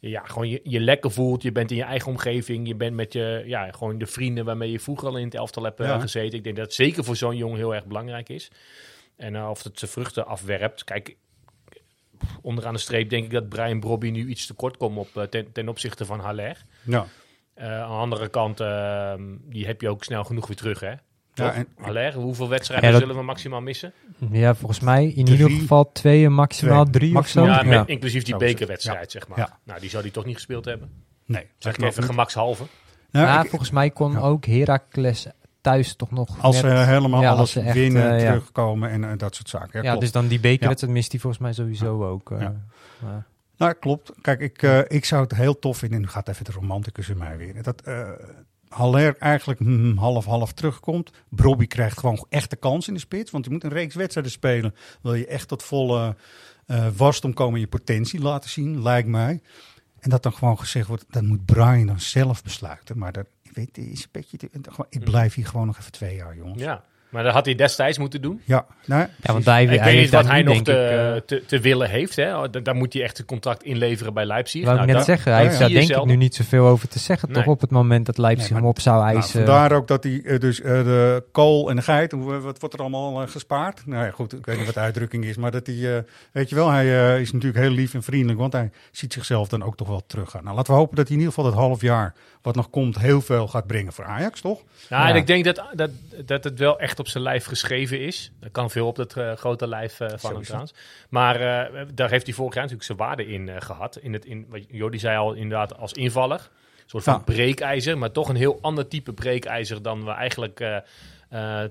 ja, gewoon je, je lekker voelt. Je bent in je eigen omgeving. Je bent met je, ja, gewoon de vrienden waarmee je vroeger al in het elftal hebt eh, Ja. gezeten. Ik denk dat het zeker voor zo'n jongen heel erg belangrijk is. En eh, of het zijn vruchten afwerpt. Kijk, onderaan de streep denk ik dat Brian Brobby nu iets tekort komt op, eh, ten, ten opzichte van Haller. Ja. Aan de andere kant, ehm, die heb je ook snel genoeg weer terug, hè? Ja, en- Haller, hoeveel wedstrijden Ja, dat- zullen we maximaal missen? Ja, volgens mij in Drie. ieder geval twee en maximaal Twee. drie Maximaal of zo. Ja, met- inclusief die bekerwedstrijd, zeg maar. Ja. Nou, die zou hij toch niet gespeeld hebben? Nee, Zeg ik klopt even gemakshalve. Nou, Ja, ik- volgens mij kon Ja. ook Heracles thuis toch nog als ze helemaal ja, alles als ze echt, winnen, eh, terugkomen en eh, dat soort zaken. Ja, dus dan die bekerwedstrijd mist hij volgens mij sowieso ook. eh. Nou, klopt. Kijk, ik, eh, ik zou het heel tof vinden. En nu gaat even de romanticus in mij weer. Dat eh Haller eigenlijk half-half terugkomt. Brobby krijgt gewoon echt de kans in de spits. Want je moet een reeks wedstrijden spelen. Wil je echt tot volle eh wasdom komen en je potentie laten zien, lijkt mij. En dat dan gewoon gezegd wordt, dat moet Brian dan zelf besluiten. Maar dat, ik weet, is een beetje, te- ik blijf hier gewoon nog even twee jaar, jongens. Ja. Maar dat had hij destijds moeten doen. Ja, nou, Ja, want hij, ik hij weet niet wat hij nog denk te, ik, eh, te, te willen heeft. Hè. Oh, da- Daar moet hij echt een contract inleveren bij Leipzig. wou ik Nou, net dat- zeggen, hij ja, heeft ja. daar denk ik nu niet zoveel over te zeggen, toch? Op het moment dat Leipzig Nee, maar- hem op zou Nou, eisen. vandaar ook dat hij eh, dus eh, de kool en de geit, hoe- wat wordt er allemaal gespaard? Nou ja, goed, ik weet niet wat de uitdrukking is, maar dat hij, eh, weet je wel, hij is natuurlijk heel lief en vriendelijk, want hij ziet zichzelf dan ook toch wel teruggaan. Nou, laten we hopen dat hij in ieder geval dat half jaar wat nog komt heel veel gaat brengen voor Ajax, toch? Nou, Ja. en ik denk dat, dat, dat het wel echt op zijn lijf geschreven is. Er kan veel op dat eh, grote lijf eh, van hem trouwens. Maar eh, daar heeft hij vorig jaar natuurlijk zijn waarde in eh, gehad. In het, in, wat Jordi zei al inderdaad als invaller. Een soort van Ja. breekijzer, maar toch een heel ander type breekijzer dan we eigenlijk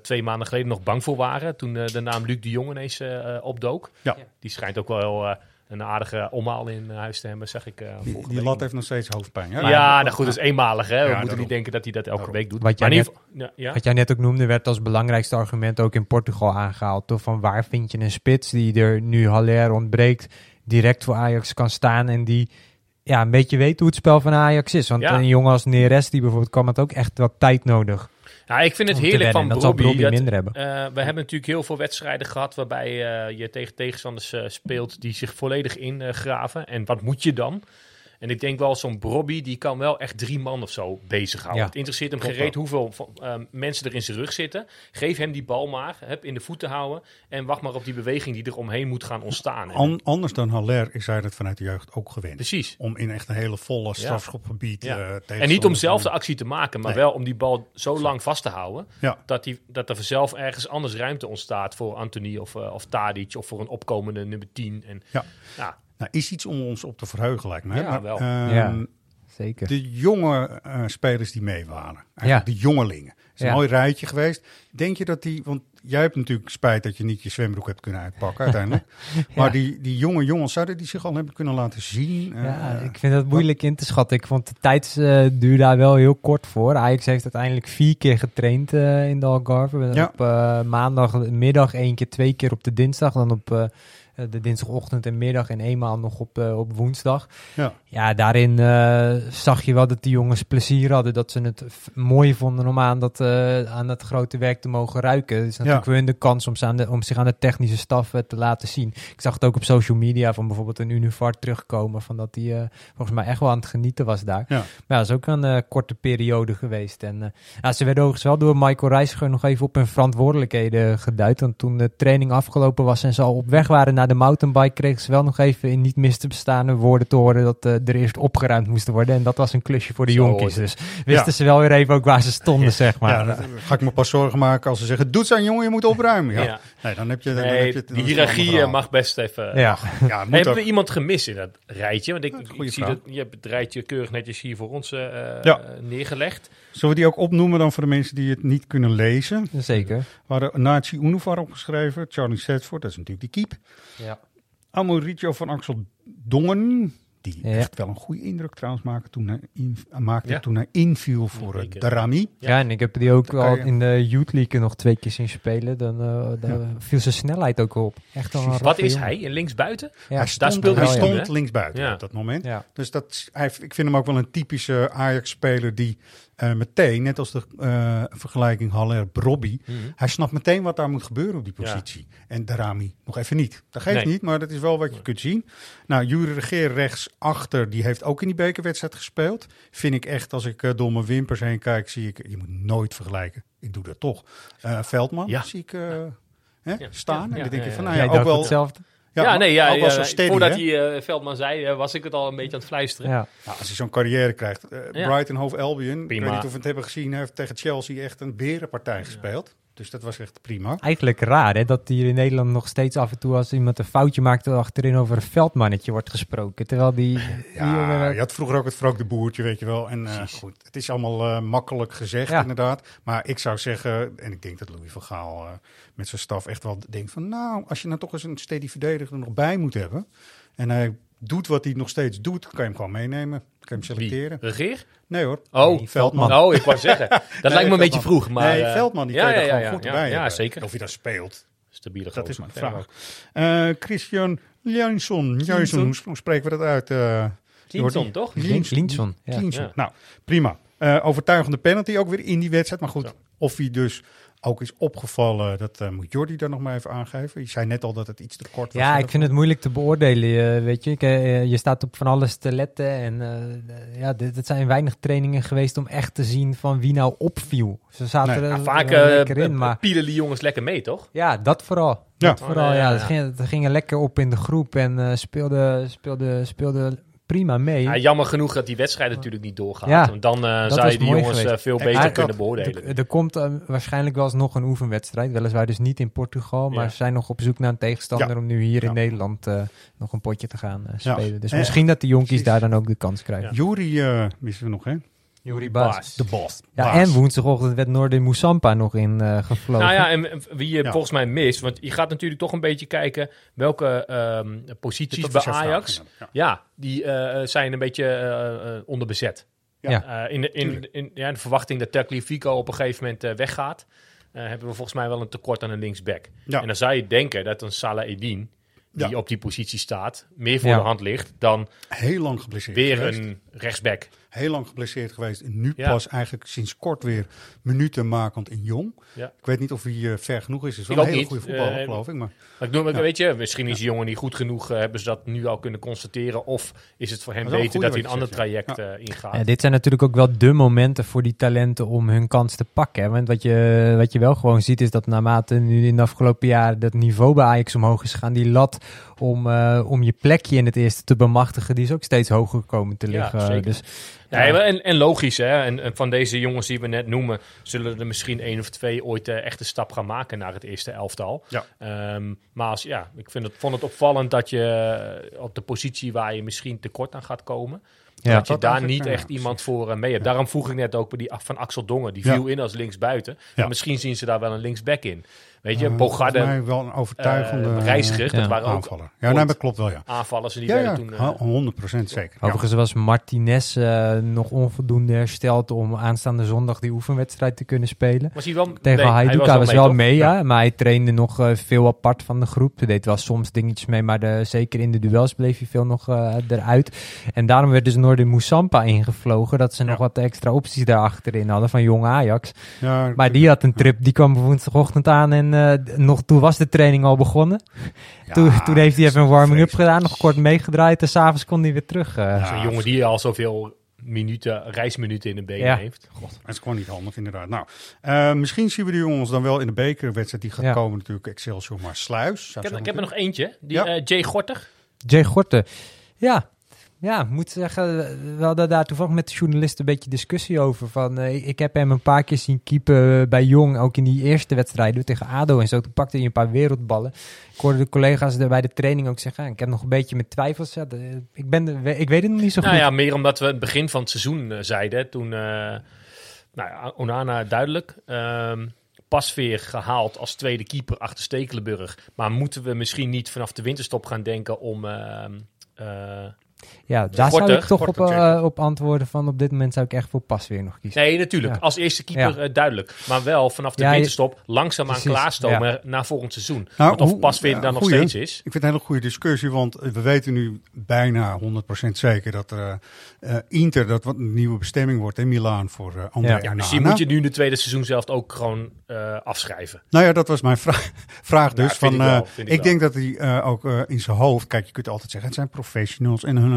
twee maanden geleden nog bang voor waren. Toen de naam Luc de Jong ineens opdook. Ja. Die schijnt ook wel heel, een aardige omhaal in huis te hebben, zeg ik. eh, Die, die lat heeft nog steeds hoofdpijn. Hè? Ja, nou goed, dat is eenmalig. Hè? We Ja, moeten daarom. niet denken dat hij dat elke Daarom. week doet. Wat jij maar geval- ja, ja. Wat jij net ook noemde, werd als belangrijkste argument ook in Portugal aangehaald. Toch van waar vind je een spits die er nu Haller ontbreekt, direct voor Ajax kan staan en die ja, een beetje weet hoe het spel van Ajax is. Want Ja. een jongen als Neres, die bijvoorbeeld, kwam het ook echt wat tijd nodig. Ja, ik vind het heerlijk van dat, minder hebben. eh, we hebben natuurlijk heel veel wedstrijden gehad waarbij eh, je tegen tegenstanders eh, speelt die zich volledig ingraven. en wat moet je dan? En ik denk wel, zo'n Brobby, die kan wel echt drie man of zo bezighouden. Ja. Het interesseert hem gereed hoeveel van, eh, mensen er in zijn rug zitten. Geef hem die bal maar, heb in de voeten houden. En wacht maar op die beweging die er omheen moet gaan ontstaan. An- anders dan Haller is hij dat vanuit de jeugd ook gewend. Precies. Om in echt een hele volle strafschopgebied Ja. eh, En niet om zelf de actie te maken, maar Nee. wel om die bal zo lang vast te houden. Ja. Dat, die, dat er vanzelf ergens anders ruimte ontstaat voor Anthony of, eh, of Tadic of voor een opkomende nummer 10. En, Ja. Ja, Nou, is iets om ons op te verheugen, lijkt mij. Ja, Maar, wel. ehm, Ja. Zeker. De jonge eh, spelers die mee waren. Ja. Eigenlijk de jongelingen. Het is een Ja. mooi rijtje geweest. Denk je dat die... Want jij hebt natuurlijk spijt dat je niet je zwembroek hebt kunnen uitpakken uiteindelijk. Maar die, die jonge jongens, zouden die zich al hebben kunnen laten zien? Ja, Eh, ik vind het moeilijk in te schatten. Ik vond de tijdsduur daar wel heel kort voor. Ajax heeft uiteindelijk vier keer getraind eh, in de Algarve. Ja. Op maandagmiddag één keer, twee keer op de dinsdag. Dan op eh, de dinsdagochtend en middag en eenmaal nog op, eh, op woensdag. Ja. Ja, daarin eh, zag je wel dat die jongens plezier hadden. Dat ze het mooi vonden om aan dat, eh, aan dat grote werk te mogen ruiken. Is natuurlijk Ja. weer de kans om, ze aan de, om zich aan de technische staf eh, te laten zien. Ik zag het ook op social media van bijvoorbeeld een Univart terugkomen. Van dat hij eh, volgens mij echt wel aan het genieten was daar. Ja. Maar dat is ook een eh, korte periode geweest. En eh, ja, ze werden overigens wel door Michael Reiziger nog even op hun verantwoordelijkheden geduid. Want toen de training afgelopen was en ze al op weg waren naar de mountainbike, kregen ze wel nog even in niet mis te bestaande woorden te horen dat eh, er eerst opgeruimd moest worden. En dat was een klusje voor de Zo jonkies. Dus wisten ze wel weer even ook waar ze stonden, zeg maar. ja, dan ga ik me pas zorgen maken als ze zeggen... Doet zijn jongen, je moet opruimen. Ja. Ja. Nee, dan heb je, dan Nee, heb je die hiërarchie eh, mag best even... ja. Ja, moet hebben we iemand gemist in dat rijtje? Want ik, zie dat je hebt het rijtje keurig netjes hier voor ons eh, Ja. neergelegd. Zullen we die ook opnoemen dan voor de mensen die het niet kunnen lezen? Zeker. We hadden Nazi Unuvar opgeschreven, Charlie Setford, dat is natuurlijk die keep. Ja. Amoricio van Axel Dongen, die Ja. echt wel een goede indruk trouwens maakte toen hij, in, maakte Ja. toen hij inviel voor Ja, het zeker. Darami. Ja. en ik heb die ook je- in de Youth League nog twee keer zien spelen. Dan eh, daar viel zijn snelheid ook op. Echt een. Wat is jongen. hij? Linksbuiten? Ja, hij stond, speelde hij hij stond linksbuiten Ja. op dat moment. ja. Dus dat, hij, ik vind hem ook wel een typische Ajax-speler die eh, meteen, net als de eh, vergelijking Haller-Brobby, Mhm. hij snapt meteen wat daar moet gebeuren op die Ja. positie. En Darami nog even niet. Dat geeft Nee. niet, maar dat is wel wat je kunt zien. Nou, Jury Regeer rechtsachter, die heeft ook in die bekerwedstrijd gespeeld. Vind ik echt, als ik eh, door mijn wimpers heen kijk, zie ik, je moet nooit vergelijken. Ik doe dat toch. Eh, Veldman Ja. zie ik eh, Hè, Ja. staan. Ja, en dan denk je van, ja. nou ja, ook wel... hetzelfde? Ja, nee, ja, ook wel ja, zo steady, voordat hè? hij eh, Veldman zei, eh, was ik het al een beetje aan het fluisteren. Ja. Nou, als hij zo'n carrière krijgt. eh, Ja. Brighton Hove Albion, ik weet niet of we het hebben gezien, hij heeft tegen Chelsea echt een berenpartij gespeeld. Dus dat was echt prima. Eigenlijk raar hè, dat hier in Nederland nog steeds af en toe als iemand een foutje maakt achterin over een veldmannetje wordt gesproken. Terwijl die, Ja, je had vroeger ook het Vrook de Boertje, weet je wel. En eh, goed, het is allemaal eh, makkelijk gezegd Ja. inderdaad. Maar ik zou zeggen, en ik denk dat Louis van Gaal eh, met zijn staf echt wel denkt van... Nou, als je nou toch eens een steady verdediger er nog bij moet hebben... en hij doet wat hij nog steeds doet, kan je hem gewoon meenemen. Kan je hem Wie? selecteren. Regeer? Nee hoor. Oh, Nee, Veldman. Oh, ik wou zeggen. Dat lijkt me een beetje vroeg. Maar, nee, eh, Veldman, die ja, kan je ja, er ja, gewoon ja, goed ja, bij Ja, zeker. Of hij dat speelt, Stabiele dat is mijn vraag. Eh, Christian Jansson. Jansson, hoe spreken we dat uit? Jordi? toch? Klinsson, ja. Nou, prima. Eh, overtuigende penalty ook weer in die wedstrijd. Maar goed, of hij dus ook is opgevallen, dat eh, moet Jordi dan nog maar even aangeven. Je zei net al dat het iets te kort was. Ja, ik vind het moeilijk te beoordelen. eh, weet je, Ik, eh, je staat op van alles te letten. En ja, dit, dit zijn weinig trainingen geweest om echt te zien van wie nou opviel. Ze zaten Nee, er vaak lekker in, maar pielen die jongens lekker mee, toch? ja, dat vooral. Ja. Dat vooral, Oh, ja, ja. ja, Het ging, het ging er lekker op in de groep en eh speelde, speelde, speelde prima mee. Ja, jammer genoeg dat die wedstrijd natuurlijk niet doorgaat. Ja, Want dan eh, zou je die jongens eh, geweest. veel beter kunnen beoordelen. Er, er komt eh, waarschijnlijk wel eens nog een oefenwedstrijd. Weliswaar dus niet in Portugal. Maar Ja. ze zijn nog op zoek naar een tegenstander Ja. om nu hier Ja. in Nederland eh, nog een potje te gaan Ja. spelen. Dus misschien dat de jonkies precies. daar dan ook de kans krijgen. Ja. Jury eh missen we nog, hè? Juri Baas. De boss. Ja, Baas. en woensdagochtend werd Noordin Moussampa nog in eh, gevlogen. Nou ja, en wie je Ja. volgens mij mist, want je gaat natuurlijk toch een beetje kijken welke ehm, posities bij Ajax, ja, die eh, zijn een beetje eh, eh, onderbezet. Ja. Eh, in, de, in, in ja, de verwachting dat Tagliafico op een gegeven moment eh, weggaat, eh, hebben we volgens mij wel een tekort aan een linksback. Ja. En dan zou je denken dat een Salah Eddin, die Ja. op die positie staat, meer voor Ja. de hand ligt dan Heel lang geblesseerd weer geweest. een rechtsback. Heel lang geblesseerd geweest. En nu Ja. pas eigenlijk sinds kort weer minuten makend in jong. Ja. Ik weet niet of hij eh, ver genoeg is. Is wel Ik een hele niet. goede voetballer, Eh, geloof ik. Maar Maar ik noem, Ja. weet je, misschien is die jongen niet goed genoeg, eh, hebben ze dat nu al kunnen constateren, of is het voor hem beter dat hij een ander traject ingaat. Ja, dit zijn natuurlijk ook wel de momenten voor die talenten om hun kans te pakken. Hè? Want wat je, wat je wel gewoon ziet is dat naarmate nu in de afgelopen jaren dat niveau bij Ajax omhoog is gegaan, die lat om, eh, om je plekje in het eerste te bemachtigen, die is ook steeds hoger komen te Ja, liggen. zeker. Ja, en, en logisch, hè? En, en van deze jongens die we net noemen, zullen er misschien één of twee ooit eh, echt een stap gaan maken naar het eerste elftal. Ja. Ehm, maar als, ja, ik vind het, vond het opvallend dat je eh, op de positie waar je misschien tekort aan gaat komen, ja. dat je daar niet echt iemand voor eh, mee hebt. Daarom vroeg ik net ook bij die af- van Axel Dongen, die Ja. viel in als linksbuiten. Ja. Maar misschien zien ze daar wel een linksback in. Weet je, eh, Bogarde, volgens mij wel een overtuigende eh, Reiziger, Ja. dat waren ook aanvaller. Ja, nee, dat klopt wel, ja. aanvallers en die Ja, ja, toen... eh, 100% zeker. Ja. Overigens was Martinez eh, nog onvoldoende hersteld om aanstaande zondag die oefenwedstrijd te kunnen spelen. was hij wel... Tegen nee, hij Hajduk was, wel mee, ja. Maar hij trainde nog eh, veel apart van de groep. Hij deed wel soms dingetjes mee, maar de, zeker in de duels bleef hij veel nog eh, eruit. En daarom werd dus Noordin Moussampa ingevlogen. Dat ze nog wat extra opties daar achterin hadden van jong Ajax. Ja, Maar die had een trip, die kwam woensdagochtend aan en eh, nog, toen was de training al begonnen. ja, toen, toen heeft hij even een warming-up gedaan, nog kort meegedraaid en s'avonds kon hij weer terug. eh. Ja, Zo'n jongen die al zoveel minuten, reisminuten in de benen Ja. heeft. Dat is gewoon niet handig, inderdaad. Nou, eh, misschien zien we die jongens dan wel in de bekerwedstrijd. Die gaat Ja. komen natuurlijk Excelsior, maar Sluis. Ik heb, ik heb er nog eentje. Die Ja. eh, Jay Gorter. Jay Gorten. Ja, ja, ik moet zeggen, we hadden daar toevallig met de journalist een beetje discussie over. Van, eh, ik heb hem een paar keer zien keepen bij Jong, ook in die eerste wedstrijden tegen ADO en zo. Toen pakte hij een paar wereldballen. Ik hoorde de collega's er bij de training ook zeggen, ah, ik heb nog een beetje met twijfels. Ja, de- ik, ben de- ik weet het nog niet zo goed. Nou ja, meer omdat we het begin van het seizoen eh, zeiden. Toen, eh, nou ja, Onana duidelijk. Ehm Pasveer gehaald als tweede keeper achter Stekelenburg. Maar moeten we misschien niet vanaf de winterstop gaan denken om... Ja, daar Gorter, zou ik toch op, eh, op antwoorden van op dit moment zou ik echt voor pas weer nog kiezen. nee, natuurlijk. Ja. Als eerste keeper Ja. eh, duidelijk. Maar wel vanaf de Ja, winterstop langzaamaan Precies, klaarstomen naar volgend seizoen. Nou, Want of Pasveer ja, dan nog goeie. steeds is. Ik vind het een hele goede discussie, want we weten nu bijna 100% zeker dat eh, Inter dat wat een nieuwe bestemming wordt in Milaan voor eh André Ja. Misschien moet je nu de tweede seizoen zelf ook gewoon eh, afschrijven. Nou ja, dat was mijn vraag, vraag dus. van, ik wel, eh, vind ik ik denk dat hij eh, ook eh, in zijn hoofd... Kijk, je kunt altijd zeggen, het zijn professionals. En hun,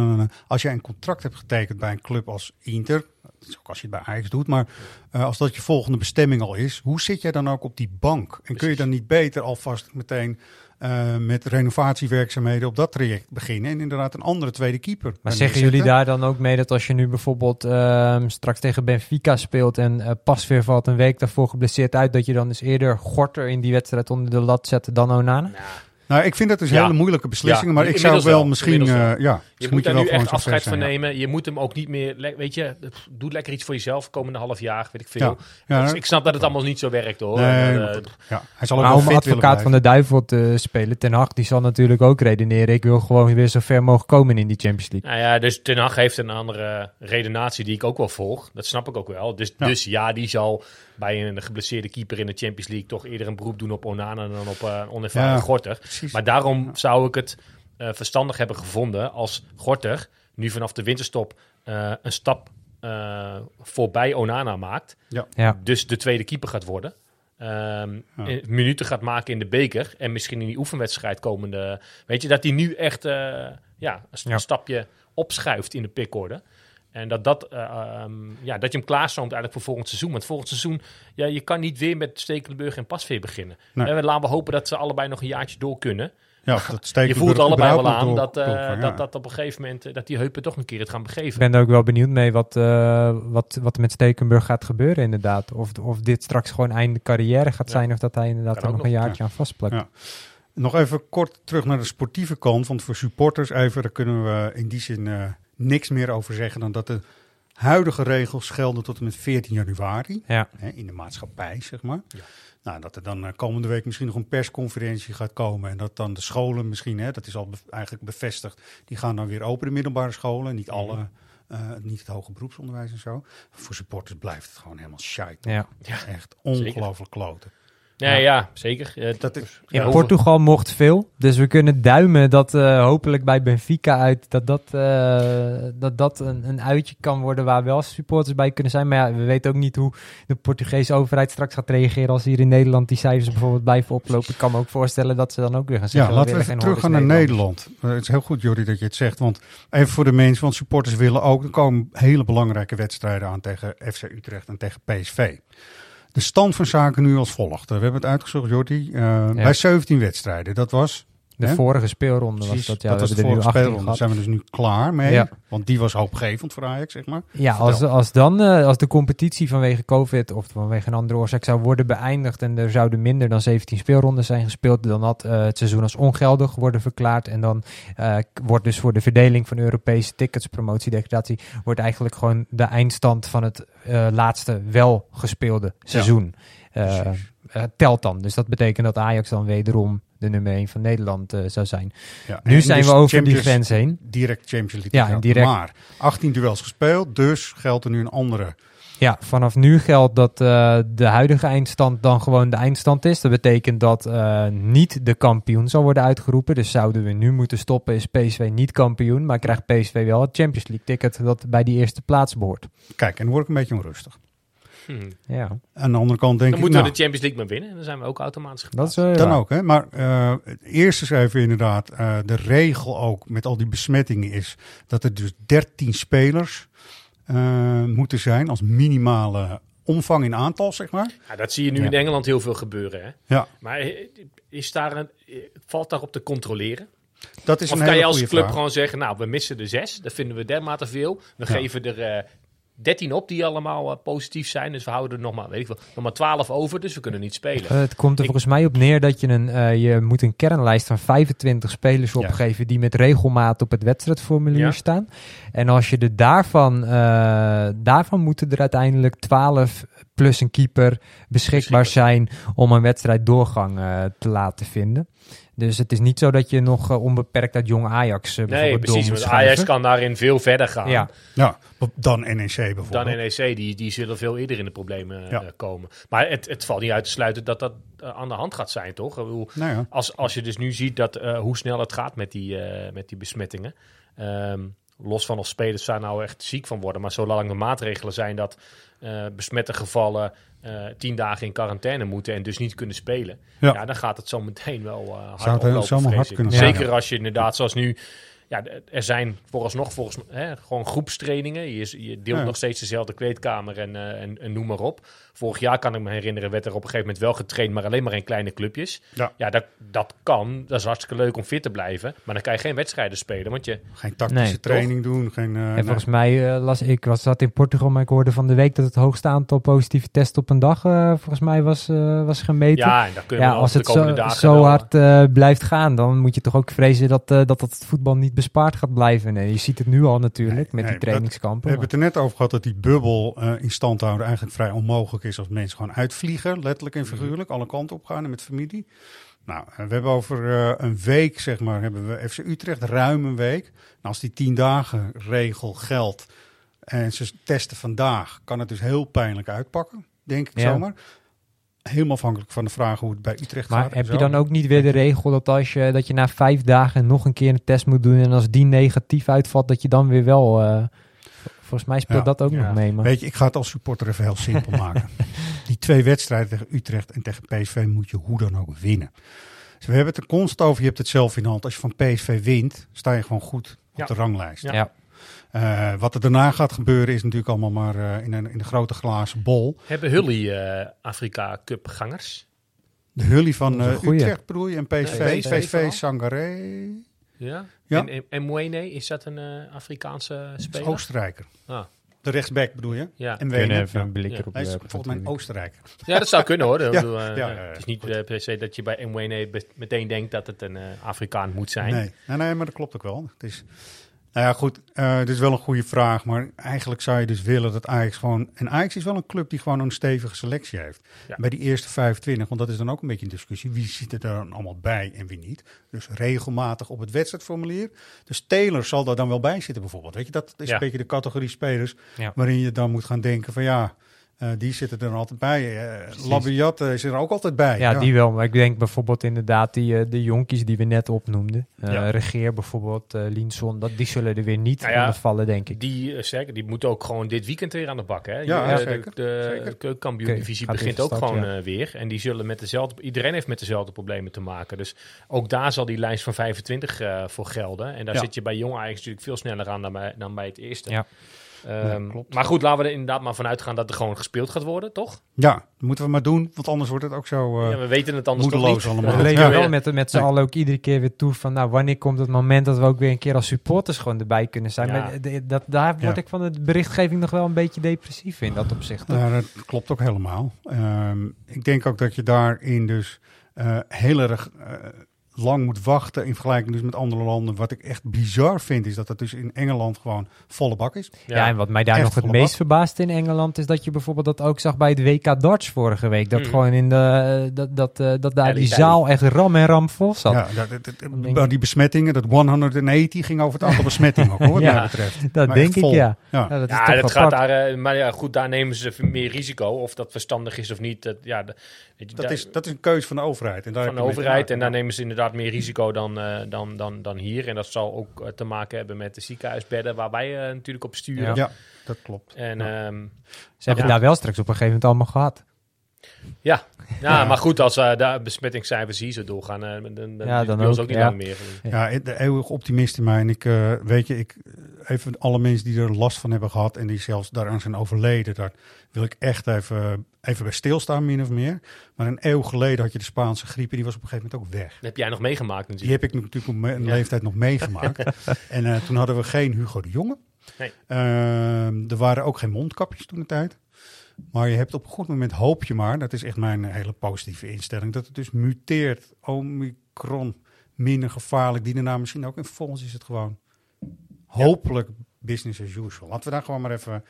als jij een contract hebt getekend bij een club als Inter... Dat is ook als je het bij Ajax doet, maar eh, als dat je volgende bestemming al is... Hoe zit jij dan ook op die bank? En kun je dan niet beter alvast meteen... eh, met renovatiewerkzaamheden op dat traject beginnen... en inderdaad een andere tweede keeper Maar zeggen jullie daar dan ook mee dat als je nu bijvoorbeeld ehm, straks tegen Benfica speelt en eh Pasveer valt een week daarvoor geblesseerd uit, dat je dan dus eerder Gorter in die wedstrijd onder de lat zet dan Onana? Nou, ik vind dat dus Ja. hele moeilijke beslissingen. Ja, maar ik zou wel misschien... wel. eh, ja, Je moet daar wel nu gewoon echt afscheid van nemen. Je moet hem ook niet meer, weet je, doe lekker iets voor jezelf komende half jaar, weet ik veel. Ja. Ja, Dus ik snap dat het allemaal niet zo werkt hoor. Nee, En, maar eh, ja, hij zal ook Maar om fit willen advocaat van de duivel te spelen, Ten Hag, die zal natuurlijk ook redeneren. Ik wil gewoon weer zo ver mogelijk komen in die Champions League. nou ja, dus Ten Hag heeft een andere redenatie die ik ook wel volg. Dat snap ik ook wel. Dus Ja. dus ja, die zal bij een geblesseerde keeper in de Champions League toch eerder een beroep doen op Onana dan op eh, een onervaren Ja, Gorter. Precies. Maar daarom zou ik het eh, verstandig hebben gevonden als Gorter nu vanaf de winterstop eh, een stap eh, voorbij Onana maakt. Ja. Dus de tweede keeper gaat worden. ehm, Ja. eh, minuten gaat maken in de beker. En misschien in die oefenwedstrijd komende. Weet je, dat hij nu echt eh, ja, een, Ja. een stapje opschuift in de pickorde. En dat, dat, eh, ehm, ja, dat je hem klaarstoomt eigenlijk voor volgend seizoen. Want volgend seizoen, ja, je kan niet weer met Stekelenburg en Pasveer beginnen. Nee. En laten we hopen dat ze allebei nog een jaartje door kunnen. Ja, dat Je voelt allebei wel aan dat, door- eh, ja. dat, dat op een gegeven moment eh, dat die heupen toch een keer het gaan Ik begeven. ben er ook wel benieuwd mee wat, eh, wat, wat er met Stekenburg gaat gebeuren inderdaad. Of, of dit straks gewoon einde carrière gaat Ja. zijn of dat hij inderdaad er nog een jaartje aan vastplakt. Ja. Nog even kort terug naar de sportieve kant. Want voor supporters even, daar kunnen we in die zin eh, niks meer over zeggen dan dat de huidige regels gelden tot en met 14 januari. Ja. Hè, in de maatschappij, zeg maar. Ja. Nou, dat er dan eh, komende week misschien nog een persconferentie gaat komen. En dat dan de scholen misschien, hè, dat is al be- eigenlijk bevestigd, die gaan dan weer open, de middelbare scholen. Niet alle, eh, niet het hoger beroepsonderwijs en zo. Voor supporters blijft het gewoon helemaal shite. Ja. Echt ongelooflijk kloten. Nee, ja, zeker. Eh, Dat is, In Ja, Portugal mocht veel, dus we kunnen duimen dat eh, hopelijk bij Benfica uit dat dat, eh, dat, dat een, een uitje kan worden waar wel supporters bij kunnen zijn. Maar ja, we weten ook niet hoe de Portugese overheid straks gaat reageren als hier in Nederland die cijfers bijvoorbeeld blijven oplopen. Ik kan me ook voorstellen dat ze dan ook weer gaan Ja, zeggen. laten we even geen teruggaan naar Nederland. Eh, het is heel goed, Jordi, dat je het zegt. Want even voor de mensen, want supporters willen ook... Er komen hele belangrijke wedstrijden aan tegen FC Utrecht en tegen PSV. De stand van zaken nu als volgt. We hebben het uitgezocht, Jordi. eh, Bij 17 wedstrijden. Dat was... De vorige speelronde was dat. Ja, dat was de vorige 18 speelronde. Daar zijn we dus nu klaar mee. Ja. Want die was hoopgevend voor Ajax, zeg maar. Ja, als, als dan eh, als de competitie vanwege COVID of vanwege een andere oorzaak zou worden beëindigd en er zouden minder dan 17 speelrondes zijn gespeeld, dan had eh, het seizoen als ongeldig worden verklaard. En dan eh, wordt dus voor de verdeling van Europese tickets, promotie, degradatie, wordt eigenlijk gewoon de eindstand van het laatste wel gespeelde seizoen. telt dan. Dus dat betekent dat Ajax dan wederom de nummer 1 van Nederland eh, zou zijn. Ja, Nu zijn dus we over die grens heen. Direct Champions League. Ja, gaan. direct. Maar 18 duels gespeeld, dus geldt er nu een andere... Ja, vanaf nu geldt dat eh, de huidige eindstand dan gewoon de eindstand is. Dat betekent dat eh, niet de kampioen zal worden uitgeroepen. Dus zouden we nu moeten stoppen, is PSV niet kampioen. Maar krijgt PSV wel het Champions League ticket dat bij die eerste plaats behoort. Kijk, en dan word ik een beetje onrustig. Hm. Ja, Aan de andere kant denk Dan ik... moeten we nou, de Champions League maar winnen. En dan zijn we ook automatisch dat geplaatst. is wel Dan ook, hè? Maar eh, het eerste is even inderdaad, eh, de regel ook met al die besmettingen is dat er dus 13 spelers eh, moeten zijn als minimale omvang in aantal, zeg maar. Ja, dat zie je nu Ja. in Engeland heel veel gebeuren. Hè? Ja, Maar eh, is daar een, eh, valt daarop te controleren? dat is Of een kan hele je als club vraag. gewoon zeggen, nou, we missen er zes. Dat vinden we dermate veel. We Ja. geven er eh 13 op die allemaal eh, positief zijn. Dus we houden er nog maar, weet ik wel, nog maar 12 over. Dus we kunnen niet spelen. Eh, het komt er Ik- volgens mij op neer dat je een, eh, je moet een kernlijst van 25 spelers opgeven die met regelmaat op het wedstrijdformulier Ja. staan. En als je er daarvan, daarvan moeten er uiteindelijk 12 plus een keeper beschikbaar zijn om een wedstrijd doorgang te laten vinden. Dus het is niet zo dat je nog eh, onbeperkt uit jong Ajax eh, nee, bijvoorbeeld door precies. Want Ajax kan daarin veel verder gaan. Ja, Ja, dan NEC bijvoorbeeld. Dan NEC, die, die zullen veel eerder in de problemen eh, Ja. komen. Maar het, het valt niet uit te sluiten dat dat aan de hand gaat zijn, toch? Ik bedoel, Nou ja, als, als je dus nu ziet dat, eh, hoe snel het gaat met die, eh, met die besmettingen. Ehm, los van of spelers daar nou echt ziek van worden. Maar zolang er maatregelen zijn dat eh, besmette gevallen eh, tien dagen in quarantaine moeten en dus niet kunnen spelen. Ja. Ja, dan gaat het zo meteen wel eh hard Zou het oplopen, hard kunnen. Zeker als je inderdaad zoals nu... Ja, er zijn vooralsnog volgens hè, gewoon groepstrainingen. Je, is- je deelt Ja. nog steeds dezelfde kleedkamer en, eh, en, en noem maar op. Vorig jaar kan ik me herinneren, werd er op een gegeven moment wel getraind, maar alleen maar in kleine clubjes. Ja. Ja, dat, dat kan. Dat is hartstikke leuk om fit te blijven. Maar dan kan je geen wedstrijden spelen. Want je, geen tactische Nee, training doen. Geen, eh, En nee. volgens mij eh, las ik, was dat in Portugal, maar ik hoorde van de week dat het hoogste aantal positieve testen op een dag eh, volgens mij was, eh, was gemeten. ja, en daar kunnen Ja, we als de het komende zo, dagen zo wel, hard eh, blijft gaan, dan moet je toch ook vrezen dat, eh, dat dat het voetbal niet bespaard gaat blijven. Nee, je ziet het nu al natuurlijk Nee, met nee, die dat- trainingskampen. We hebben het er net over gehad dat die bubbel eh, in stand houden eigenlijk vrij onmogelijk is als mensen gewoon uitvliegen, letterlijk en figuurlijk, alle kanten op gaan en met familie. Nou, eh, we hebben over eh, een week, zeg maar, hebben we FC Utrecht, ruim een week. Nou, als die tien dagen regel geldt en ze testen vandaag, kan het dus heel pijnlijk uitpakken, denk ik Ja. zomaar. Helemaal afhankelijk van de vraag hoe het bij Utrecht maar gaat. en heb je dan ook niet weer de regel dat als je, dat je na vijf dagen nog een keer een test moet doen en als die negatief uitvalt, dat je dan weer wel eh, Volgens mij speelt Ja. dat ook Ja. nog mee. Maar... Weet je, ik ga het als supporter even heel simpel maken. Die twee wedstrijden tegen Utrecht en tegen PSV moet je hoe dan ook winnen. Dus we hebben het er constant over, je hebt het zelf in de hand. Als je van PSV wint, sta je gewoon goed op Ja. de ranglijst. Ja. Ja. Eh, wat er daarna gaat gebeuren is natuurlijk allemaal maar eh, in, een, in een grote glazen bol. Hebben Hully eh, Afrika Cup gangers? De hully van eh. Utrecht bedoel je en PSV. PSV PSV, vooral. Sangaré, Ja. Ja. En, en, en Mwene, is dat een eh, Afrikaanse is speler? Oostenrijker. Ah, De rechtsback bedoel je? ja. En Kunnen Wenen. even een blik Ja. erop Hij is werpen volgens mij een. Oostenrijker. ja, dat zou kunnen hoor. Ik Ja, bedoel, eh, ja, ja, ja, het is niet eh, per se dat je bij Mwene meteen denkt dat het een Afrikaan moet zijn. Nee. Nee, nee, maar dat klopt ook wel. Het is, nou ja, goed, eh dit is wel een goede vraag. Maar eigenlijk zou je dus willen dat Ajax gewoon... En Ajax is wel een club die gewoon een stevige selectie heeft. Ja. Bij die eerste 25, want dat is dan ook een beetje een discussie. Wie zit er dan allemaal bij en wie niet? Dus regelmatig op het wedstrijdformulier. Dus Taylor zal daar dan wel bij zitten bijvoorbeeld. Weet je, dat is Ja. een beetje de categorie spelers... Ja. waarin je dan moet gaan denken van ja... eh, die zitten er altijd bij. Uh, Labiat eh, is er ook altijd bij. Ja, die wel. Maar ik denk bijvoorbeeld inderdaad die, de jonkies die we net opnoemden. Eh Ja. Regeer bijvoorbeeld, Linson. Dat, die zullen er weer niet Nou ja, onder vallen, denk ik. Die, zeker, die moet ook gewoon dit weekend weer aan de bak. Hè? Ja, zeker, De, de Oké, gaat begint ook start, gewoon weer. En die zullen met dezelfde... Iedereen heeft met dezelfde problemen te maken. Dus ook daar zal die lijst van 25 eh, voor gelden. En daar Ja. zit je bij jong Ajax natuurlijk veel sneller aan dan bij, dan bij het eerste. Ja. Ehm, Ja, klopt. Maar goed, laten we er inderdaad maar vanuit gaan dat er gewoon gespeeld gaat worden, toch? Ja, dat moeten we maar doen, want anders wordt het ook zo... eh, ja, we weten het anders toch moedeloos niet. allemaal. We leven Ja. wel met, met z'n allen ook iedere keer weer toe van... nou, wanneer komt het moment dat we ook weer een keer als supporters gewoon erbij kunnen zijn. Ja. Maar de- dat, daar word Ja. ik van de berichtgeving nog wel een beetje depressief in dat opzicht. Ja, dat klopt ook helemaal. Ehm, ik denk ook dat je daarin dus eh, heel erg eh, lang moet wachten in vergelijking dus met andere landen. Wat ik echt bizar vind, is dat het dus in Engeland gewoon volle bak is. Ja. en wat mij daar Echt nog het meest bak. verbaast in Engeland is dat je bijvoorbeeld dat ook zag bij het WK darts vorige week. Dat Mm. gewoon in de eh, dat, dat, eh, dat daar Ja, die die zaal echt ram en ram vol zat. Ja, dat, dat, dat- die besmettingen, dat 180 ging over het aantal besmettingen ook, hoor, wat Ja, mij betreft. dat Maar denk ik ja. Ja. Ja, dat is Ja, toch dat gaat daar. eh, maar ja, goed, daar nemen ze meer risico. Of dat verstandig is of niet. Dat, ja, de- weet je, Dat daar- is, dat is een keuze van de overheid. En daar van de overheid. En daar nemen ze inderdaad meer risico dan, eh, dan, dan, dan hier. En dat zal ook eh, te maken hebben met de ziekenhuisbedden waar wij eh, natuurlijk op sturen. Ja. Ja, dat klopt. En Ja. ehm, Ze hebben Ja. daar wel straks op een gegeven moment allemaal gehad. ja. Ja, maar goed, als uh, de besmettingscijfers hier zo doorgaan, eh, dan, dan, Ja, dan ook, ook niet ja. lang meer. Ja. Ja, de eeuwige optimist in mij. En ik, eh, weet je, ik, even alle mensen die er last van hebben gehad en die zelfs daaraan zijn overleden, daar wil ik echt even, even bij stilstaan, min of meer. Maar een eeuw geleden had je de Spaanse griep en die was op een gegeven moment ook weg. Dat heb jij nog meegemaakt Die natuurlijk. heb ik natuurlijk op mijn Ja. leeftijd nog meegemaakt. en eh, toen hadden we geen Hugo de Jonge. Nee. Ehm, er waren ook geen mondkapjes toen de tijd. Maar je hebt op een goed moment, hoop je maar, dat is echt mijn hele positieve instelling, dat het dus muteert. Omicron, minder gevaarlijk, die daarna misschien ook. En vervolgens is het gewoon hopelijk business as usual. Laten we daar gewoon maar even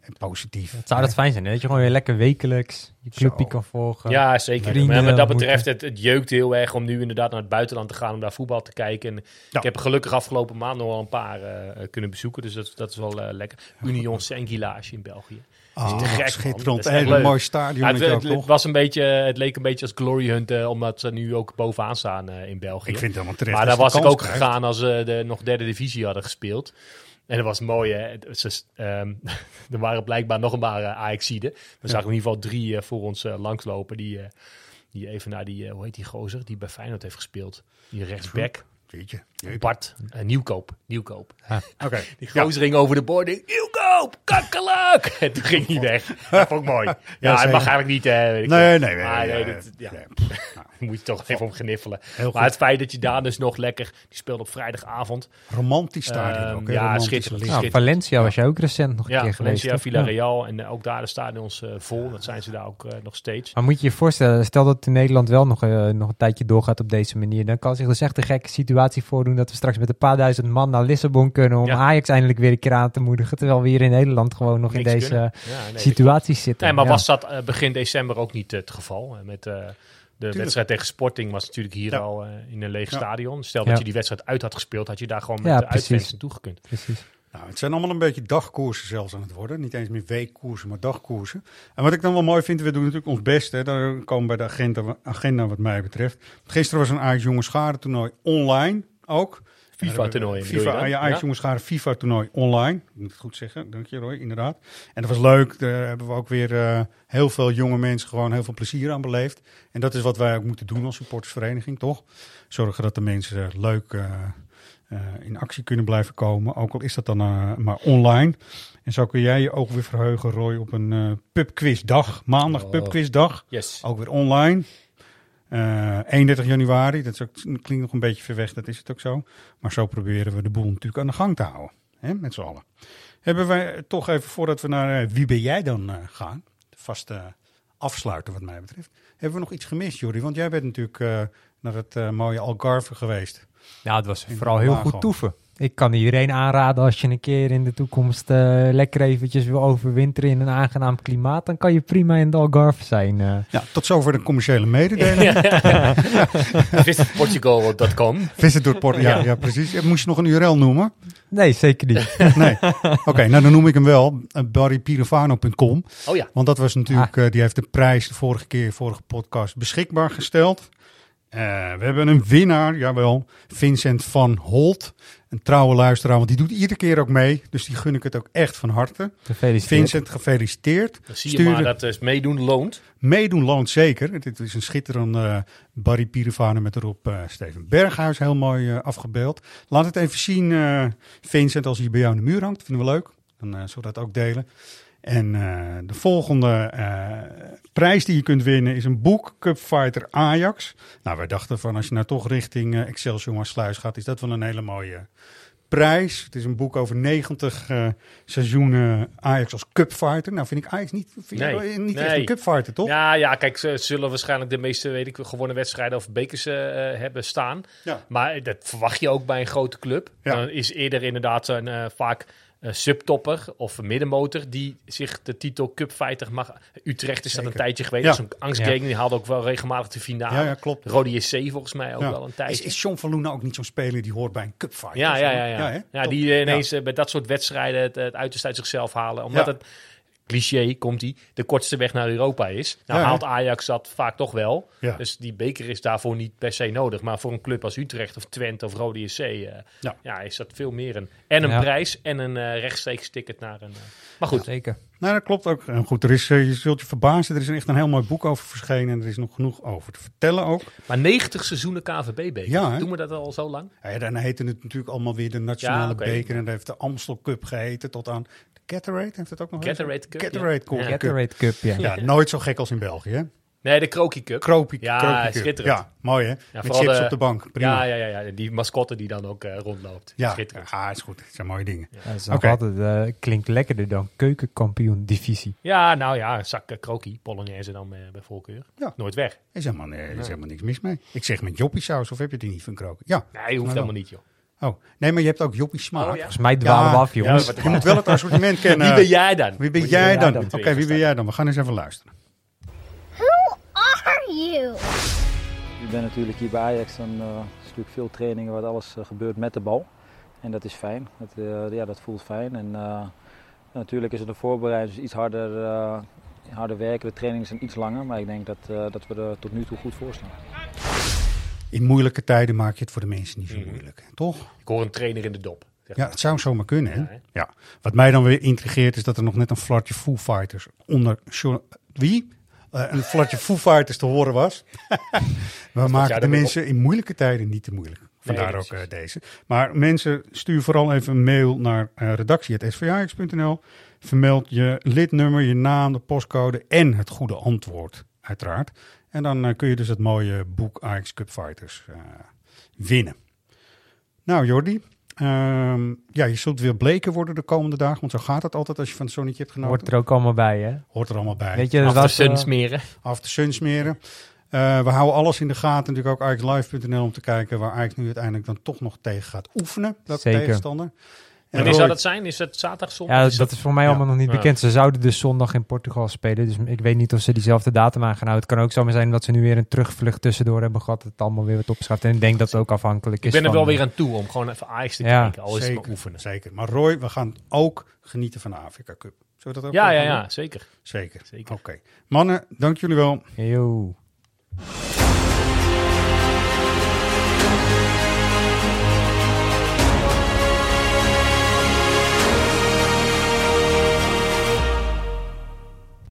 eh, positief. Het zou dat fijn zijn, hè? dat je gewoon weer lekker wekelijks je clubje kan volgen. Ja, zeker. Vrienden Maar wat dat betreft, het, het jeukt heel erg om nu inderdaad naar het buitenland te gaan om daar voetbal te kijken. En Ja. Ik heb gelukkig afgelopen maand nog wel een paar eh, kunnen bezoeken, dus dat, dat is wel eh, lekker. Union Saint-Gilage in België. Ah, te gek, man. schitterend. Dat is Een mooi stadion. Ja, het, was een beetje, het leek een beetje als Glory Hunt, eh, omdat ze nu ook bovenaan staan eh, in België. ik vind het helemaal terecht. maar daar was ik ook krijgt. gegaan als ze de nog derde divisie hadden gespeeld. En dat was mooi, hè. Ze, ehm, er waren blijkbaar nog een paar uh, Ajaxiden. We zagen in ieder geval drie eh, voor ons eh, langslopen. Die, eh, die even naar die, eh, hoe heet die gozer, die bij Feyenoord heeft gespeeld. Die rechtsback. Jeetje, jeetje. Bart, eh, Nieuwkoop. Nieuwkoop. Oké. Die gozer ging over de boarding. Nieuwkoop, kakkelak! En toen ging hij weg. Dat vond ik mooi. Ja, het zeker. mag eigenlijk niet. hè, weet ik Nee, nee, nee. Maar nee, nee, nee, dat- ja. nee. Nou, moet je toch even om gniffelen. Heel Maar goed. het feit dat je daar dus nog lekker... Die speelde op vrijdagavond. Romantisch stadion Ehm, ook. hè? ja, Romantisch schitterend. licht. Nou, schitterend. Valencia was je ook recent nog een Ja, keer geweest. Valencia? Villarreal. En eh, ook daar de stadions eh, vol. Dat zijn ze daar ook eh, nog steeds. Maar moet je je voorstellen, stel dat het in Nederland wel nog, eh, nog een tijdje doorgaat op deze manier. Dan kan zich dus echt een gekke situatie voordoen dat we straks met een paar duizend man naar Lissabon kunnen om Ja. Ajax eindelijk weer een keer aan te moedigen. Terwijl we hier in Nederland gewoon nog in deze Ja, nee, situaties zitten. Nee, maar Ja. was dat eh, begin december ook niet eh, het geval? Eh, met de wedstrijd tegen Sporting was natuurlijk hier Ja. al in een leeg Ja. stadion. Stel Ja. dat je die wedstrijd uit had gespeeld, had je daar gewoon met Ja, de uitfans naartoe gekund. Precies. Nou, het zijn allemaal een beetje dagkoersen zelfs aan het worden. Niet eens meer weekkoersen, maar dagkoersen. En wat ik dan wel mooi vind, we doen natuurlijk ons best. Hè. Daar komen we bij de agenda, agenda wat mij betreft. Gisteren was een Ajax Jonge Schade toernooi online ook. FIFA-toernooi. FIFA, ja, Ajax een FIFA-toernooi online. Ik moet het goed zeggen, dank je Roy, inderdaad. En dat was leuk. Daar hebben we ook weer eh, heel veel jonge mensen gewoon heel veel plezier aan beleefd. En dat is wat wij ook moeten doen als supportersvereniging, toch? Zorgen dat de mensen leuk eh, in actie kunnen blijven komen. Ook al is dat dan eh, maar online. En zo kun jij je ook weer verheugen, Roy, op een eh pubquizdag. Maandag Oh. pubquizdag. Yes. Ook weer online. Eh 31 januari, dat is ook, klinkt nog een beetje ver weg, dat is het ook zo. Maar zo proberen we de boel natuurlijk aan de gang te houden. Hè, met z'n allen. Hebben wij toch even, voordat we naar eh, Wie ben jij dan eh, gaan, de vaste afsluiter wat mij betreft. Hebben we nog iets gemist, Jordi? Want jij bent natuurlijk eh, naar het eh, mooie Algarve geweest. Ja, het was vooral heel goed toeven. Ik kan iedereen aanraden als je een keer in de toekomst eh, lekker eventjes wil overwinteren in een aangenaam klimaat, dan kan je prima in de Algarve zijn. eh. Ja, tot zover de commerciële mededeling. Visitportugal.com. Visit door Port. Ja, ja, precies. Moest je nog een URL noemen? Nee, zeker niet. Nee. Oké, nou dan noem ik hem wel. eh, barrypirofano.com. Oh ja. Want dat was natuurlijk, eh, die heeft de prijs de vorige keer, vorige podcast, beschikbaar gesteld. Eh, we hebben een winnaar, jawel, Vincent van Holt. Een trouwe luisteraar, want die doet iedere keer ook mee. Dus die gun ik het ook echt van harte. Gefeliciteerd. Vincent, gefeliciteerd. Dan zie je Stuur maar dat dus meedoen loont. Meedoen loont zeker. Dit is een schitterende eh, Barry Pirofano met erop eh, Steven Berghuis. Heel mooi eh, afgebeeld. Laat het even zien, eh, Vincent, als hij bij jou in de muur hangt. Vinden we leuk. Dan eh, zullen we dat ook delen. En eh, de volgende eh, prijs die je kunt winnen is een boek, Cupfighter Ajax. Nou, wij dachten van als je nou toch richting eh, Excelsior Maassluis gaat, is dat wel een hele mooie prijs. Het is een boek over 90 eh, seizoenen Ajax als cupfighter. Nou, vind ik Ajax niet, vind Nee. niet echt een cupfighter, toch? Ja, ja, kijk, ze zullen waarschijnlijk de meeste, weet ik, gewonnen wedstrijden of bekers hebben staan. Ja. Maar dat verwacht je ook bij een grote club. Ja. Dan is eerder inderdaad een, vaak een subtopper of middenmotor die zich de titel cupfighter mag. Utrecht is dat een tijdje geweest. Ja. Zo'n angstgegner, die haalde ook wel regelmatig de finale. Ja, ja, klopt. Rode JC volgens mij ook Ja. wel een Is, tijdje. is John van Loen nou ook niet zo'n speler die hoort bij een cupfighter? Ja, ja, ja. Ja, hè? ja die eh, ineens eh, bij dat soort wedstrijden het, het uiterste uit zichzelf halen. Omdat Ja. het, cliché komt hij, de kortste weg naar Europa is. Nou Ja, haalt? Ajax dat vaak toch wel. Ja. Dus die beker is daarvoor niet per se nodig. Maar voor een club als Utrecht of Twente of Rode JC eh, Ja. ja. is dat veel meer een... En een Ja. prijs en een eh, rechtstreeks ticket naar een... eh, maar goed, Zeker. Nou, dat klopt ook. En goed, er is, eh, je zult je verbazen, er is echt een heel mooi boek over verschenen. En er is nog genoeg over te vertellen ook. maar 90 seizoenen KVB-beker. Ja? Doen we dat al zo lang? Ja, dan heette het natuurlijk allemaal weer de nationale Ja, beker. En dat heeft de Amstel Cup geheten tot aan de Gatorade. Heeft het ook nog? Gatorade Cup, Gatorade ja. Cup. Gatorade Cup, ja. Ja, nooit zo gek als in België, hè? Nee, de Kroki Cup. Kroopie, Ja, Cup. schitterend. Ja, mooi hè? Met vooral chips de- op de bank. Prima. Ja, ja, ja, ja, die mascotte die dan ook eh, rondloopt. Ja, Schitterend. ja, is goed. Het zijn mooie dingen. Ja, dat altijd, eh, klinkt lekkerder dan keukenkampioen divisie. Ja, nou ja, een zak uh, krokie, Polonaise dan eh, bij voorkeur. Ja. Nooit weg. Er is helemaal, nee, er is helemaal niks mis mee. Ik zeg met joppiesaus, of heb je die niet van kroken? Ja. Nee, je hoeft Maar helemaal niet, joh. Oh, nee, maar je hebt ook joppie smaak. Oh, ja. Volgens mij dwalen we af, jongens. Ja, wat- Je moet wel het assortiment kennen. Wie ben jij dan? Wie ben jij dan? Oké, wie ben jij dan? We gaan eens even luisteren. Are you? Ik ben natuurlijk hier bij Ajax, dan eh, is natuurlijk veel trainingen waar alles eh, gebeurt met de bal. En dat is fijn, dat, eh, ja, dat voelt fijn. En eh, natuurlijk is het een voorbereiding, dus iets harder, eh, harder werken. De trainingen zijn iets langer, maar ik denk dat, eh, dat we er tot nu toe goed voor staan. In moeilijke tijden maak je het voor de mensen niet zo Mhm. moeilijk. Toch? Ik hoor een trainer in de dop. zeg Ja, het zou zomaar kunnen. Hè? Ja, hè? Ja. Wat mij dan weer intrigeert is dat er nog net een flatje Foo Fighters onder... Wie? Eh, een flatje Foo Fighters te horen was. We maken de mensen in moeilijke tijden niet te moeilijk. Vandaar ook eh, deze. Maar mensen, stuur vooral even een mail naar uh, redactie.svjax.nl. Vermeld je lidnummer, je naam, de postcode en het goede antwoord, uiteraard. En dan eh, kun je dus het mooie boek Ajax Cup Fighters eh, winnen. Nou, Jordi. Ehm, ja, je zult weer bleken worden de komende dagen. Want zo gaat het altijd als je van het zonnetje hebt genoten. Hoort er ook allemaal bij, hè? Hoort er allemaal bij. Weet je, dat Af de sun smeren. Af de sun smeren. Eh, we houden alles in de gaten. Natuurlijk ook AjaxLive.nl om te kijken waar Ajax nu uiteindelijk dan toch nog tegen gaat oefenen. Welke Zeker. tegenstander. En Wanneer zou dat zijn? Is het zaterdag, zondag? Ja, dat is voor mij Ja. allemaal nog niet bekend. Ze zouden dus zondag in Portugal spelen. Dus ik weet niet of ze diezelfde datum aan gaan houden. Het kan ook zomaar zijn dat ze nu weer een terugvlucht tussendoor hebben gehad. Dat het allemaal weer wat opschaft. En ik denk dat het ook afhankelijk Ik is ben er van, wel weer aan toe om gewoon even Ajax te Ja, kijken. Al is het maar zeker, oefenen. zeker. Maar Roy, we gaan ook genieten van de Afrika Cup. Zullen we dat ook Ja, ja, doen? ja, zeker. Zeker. Zeker. Oké. Mannen, dank jullie wel. Yo.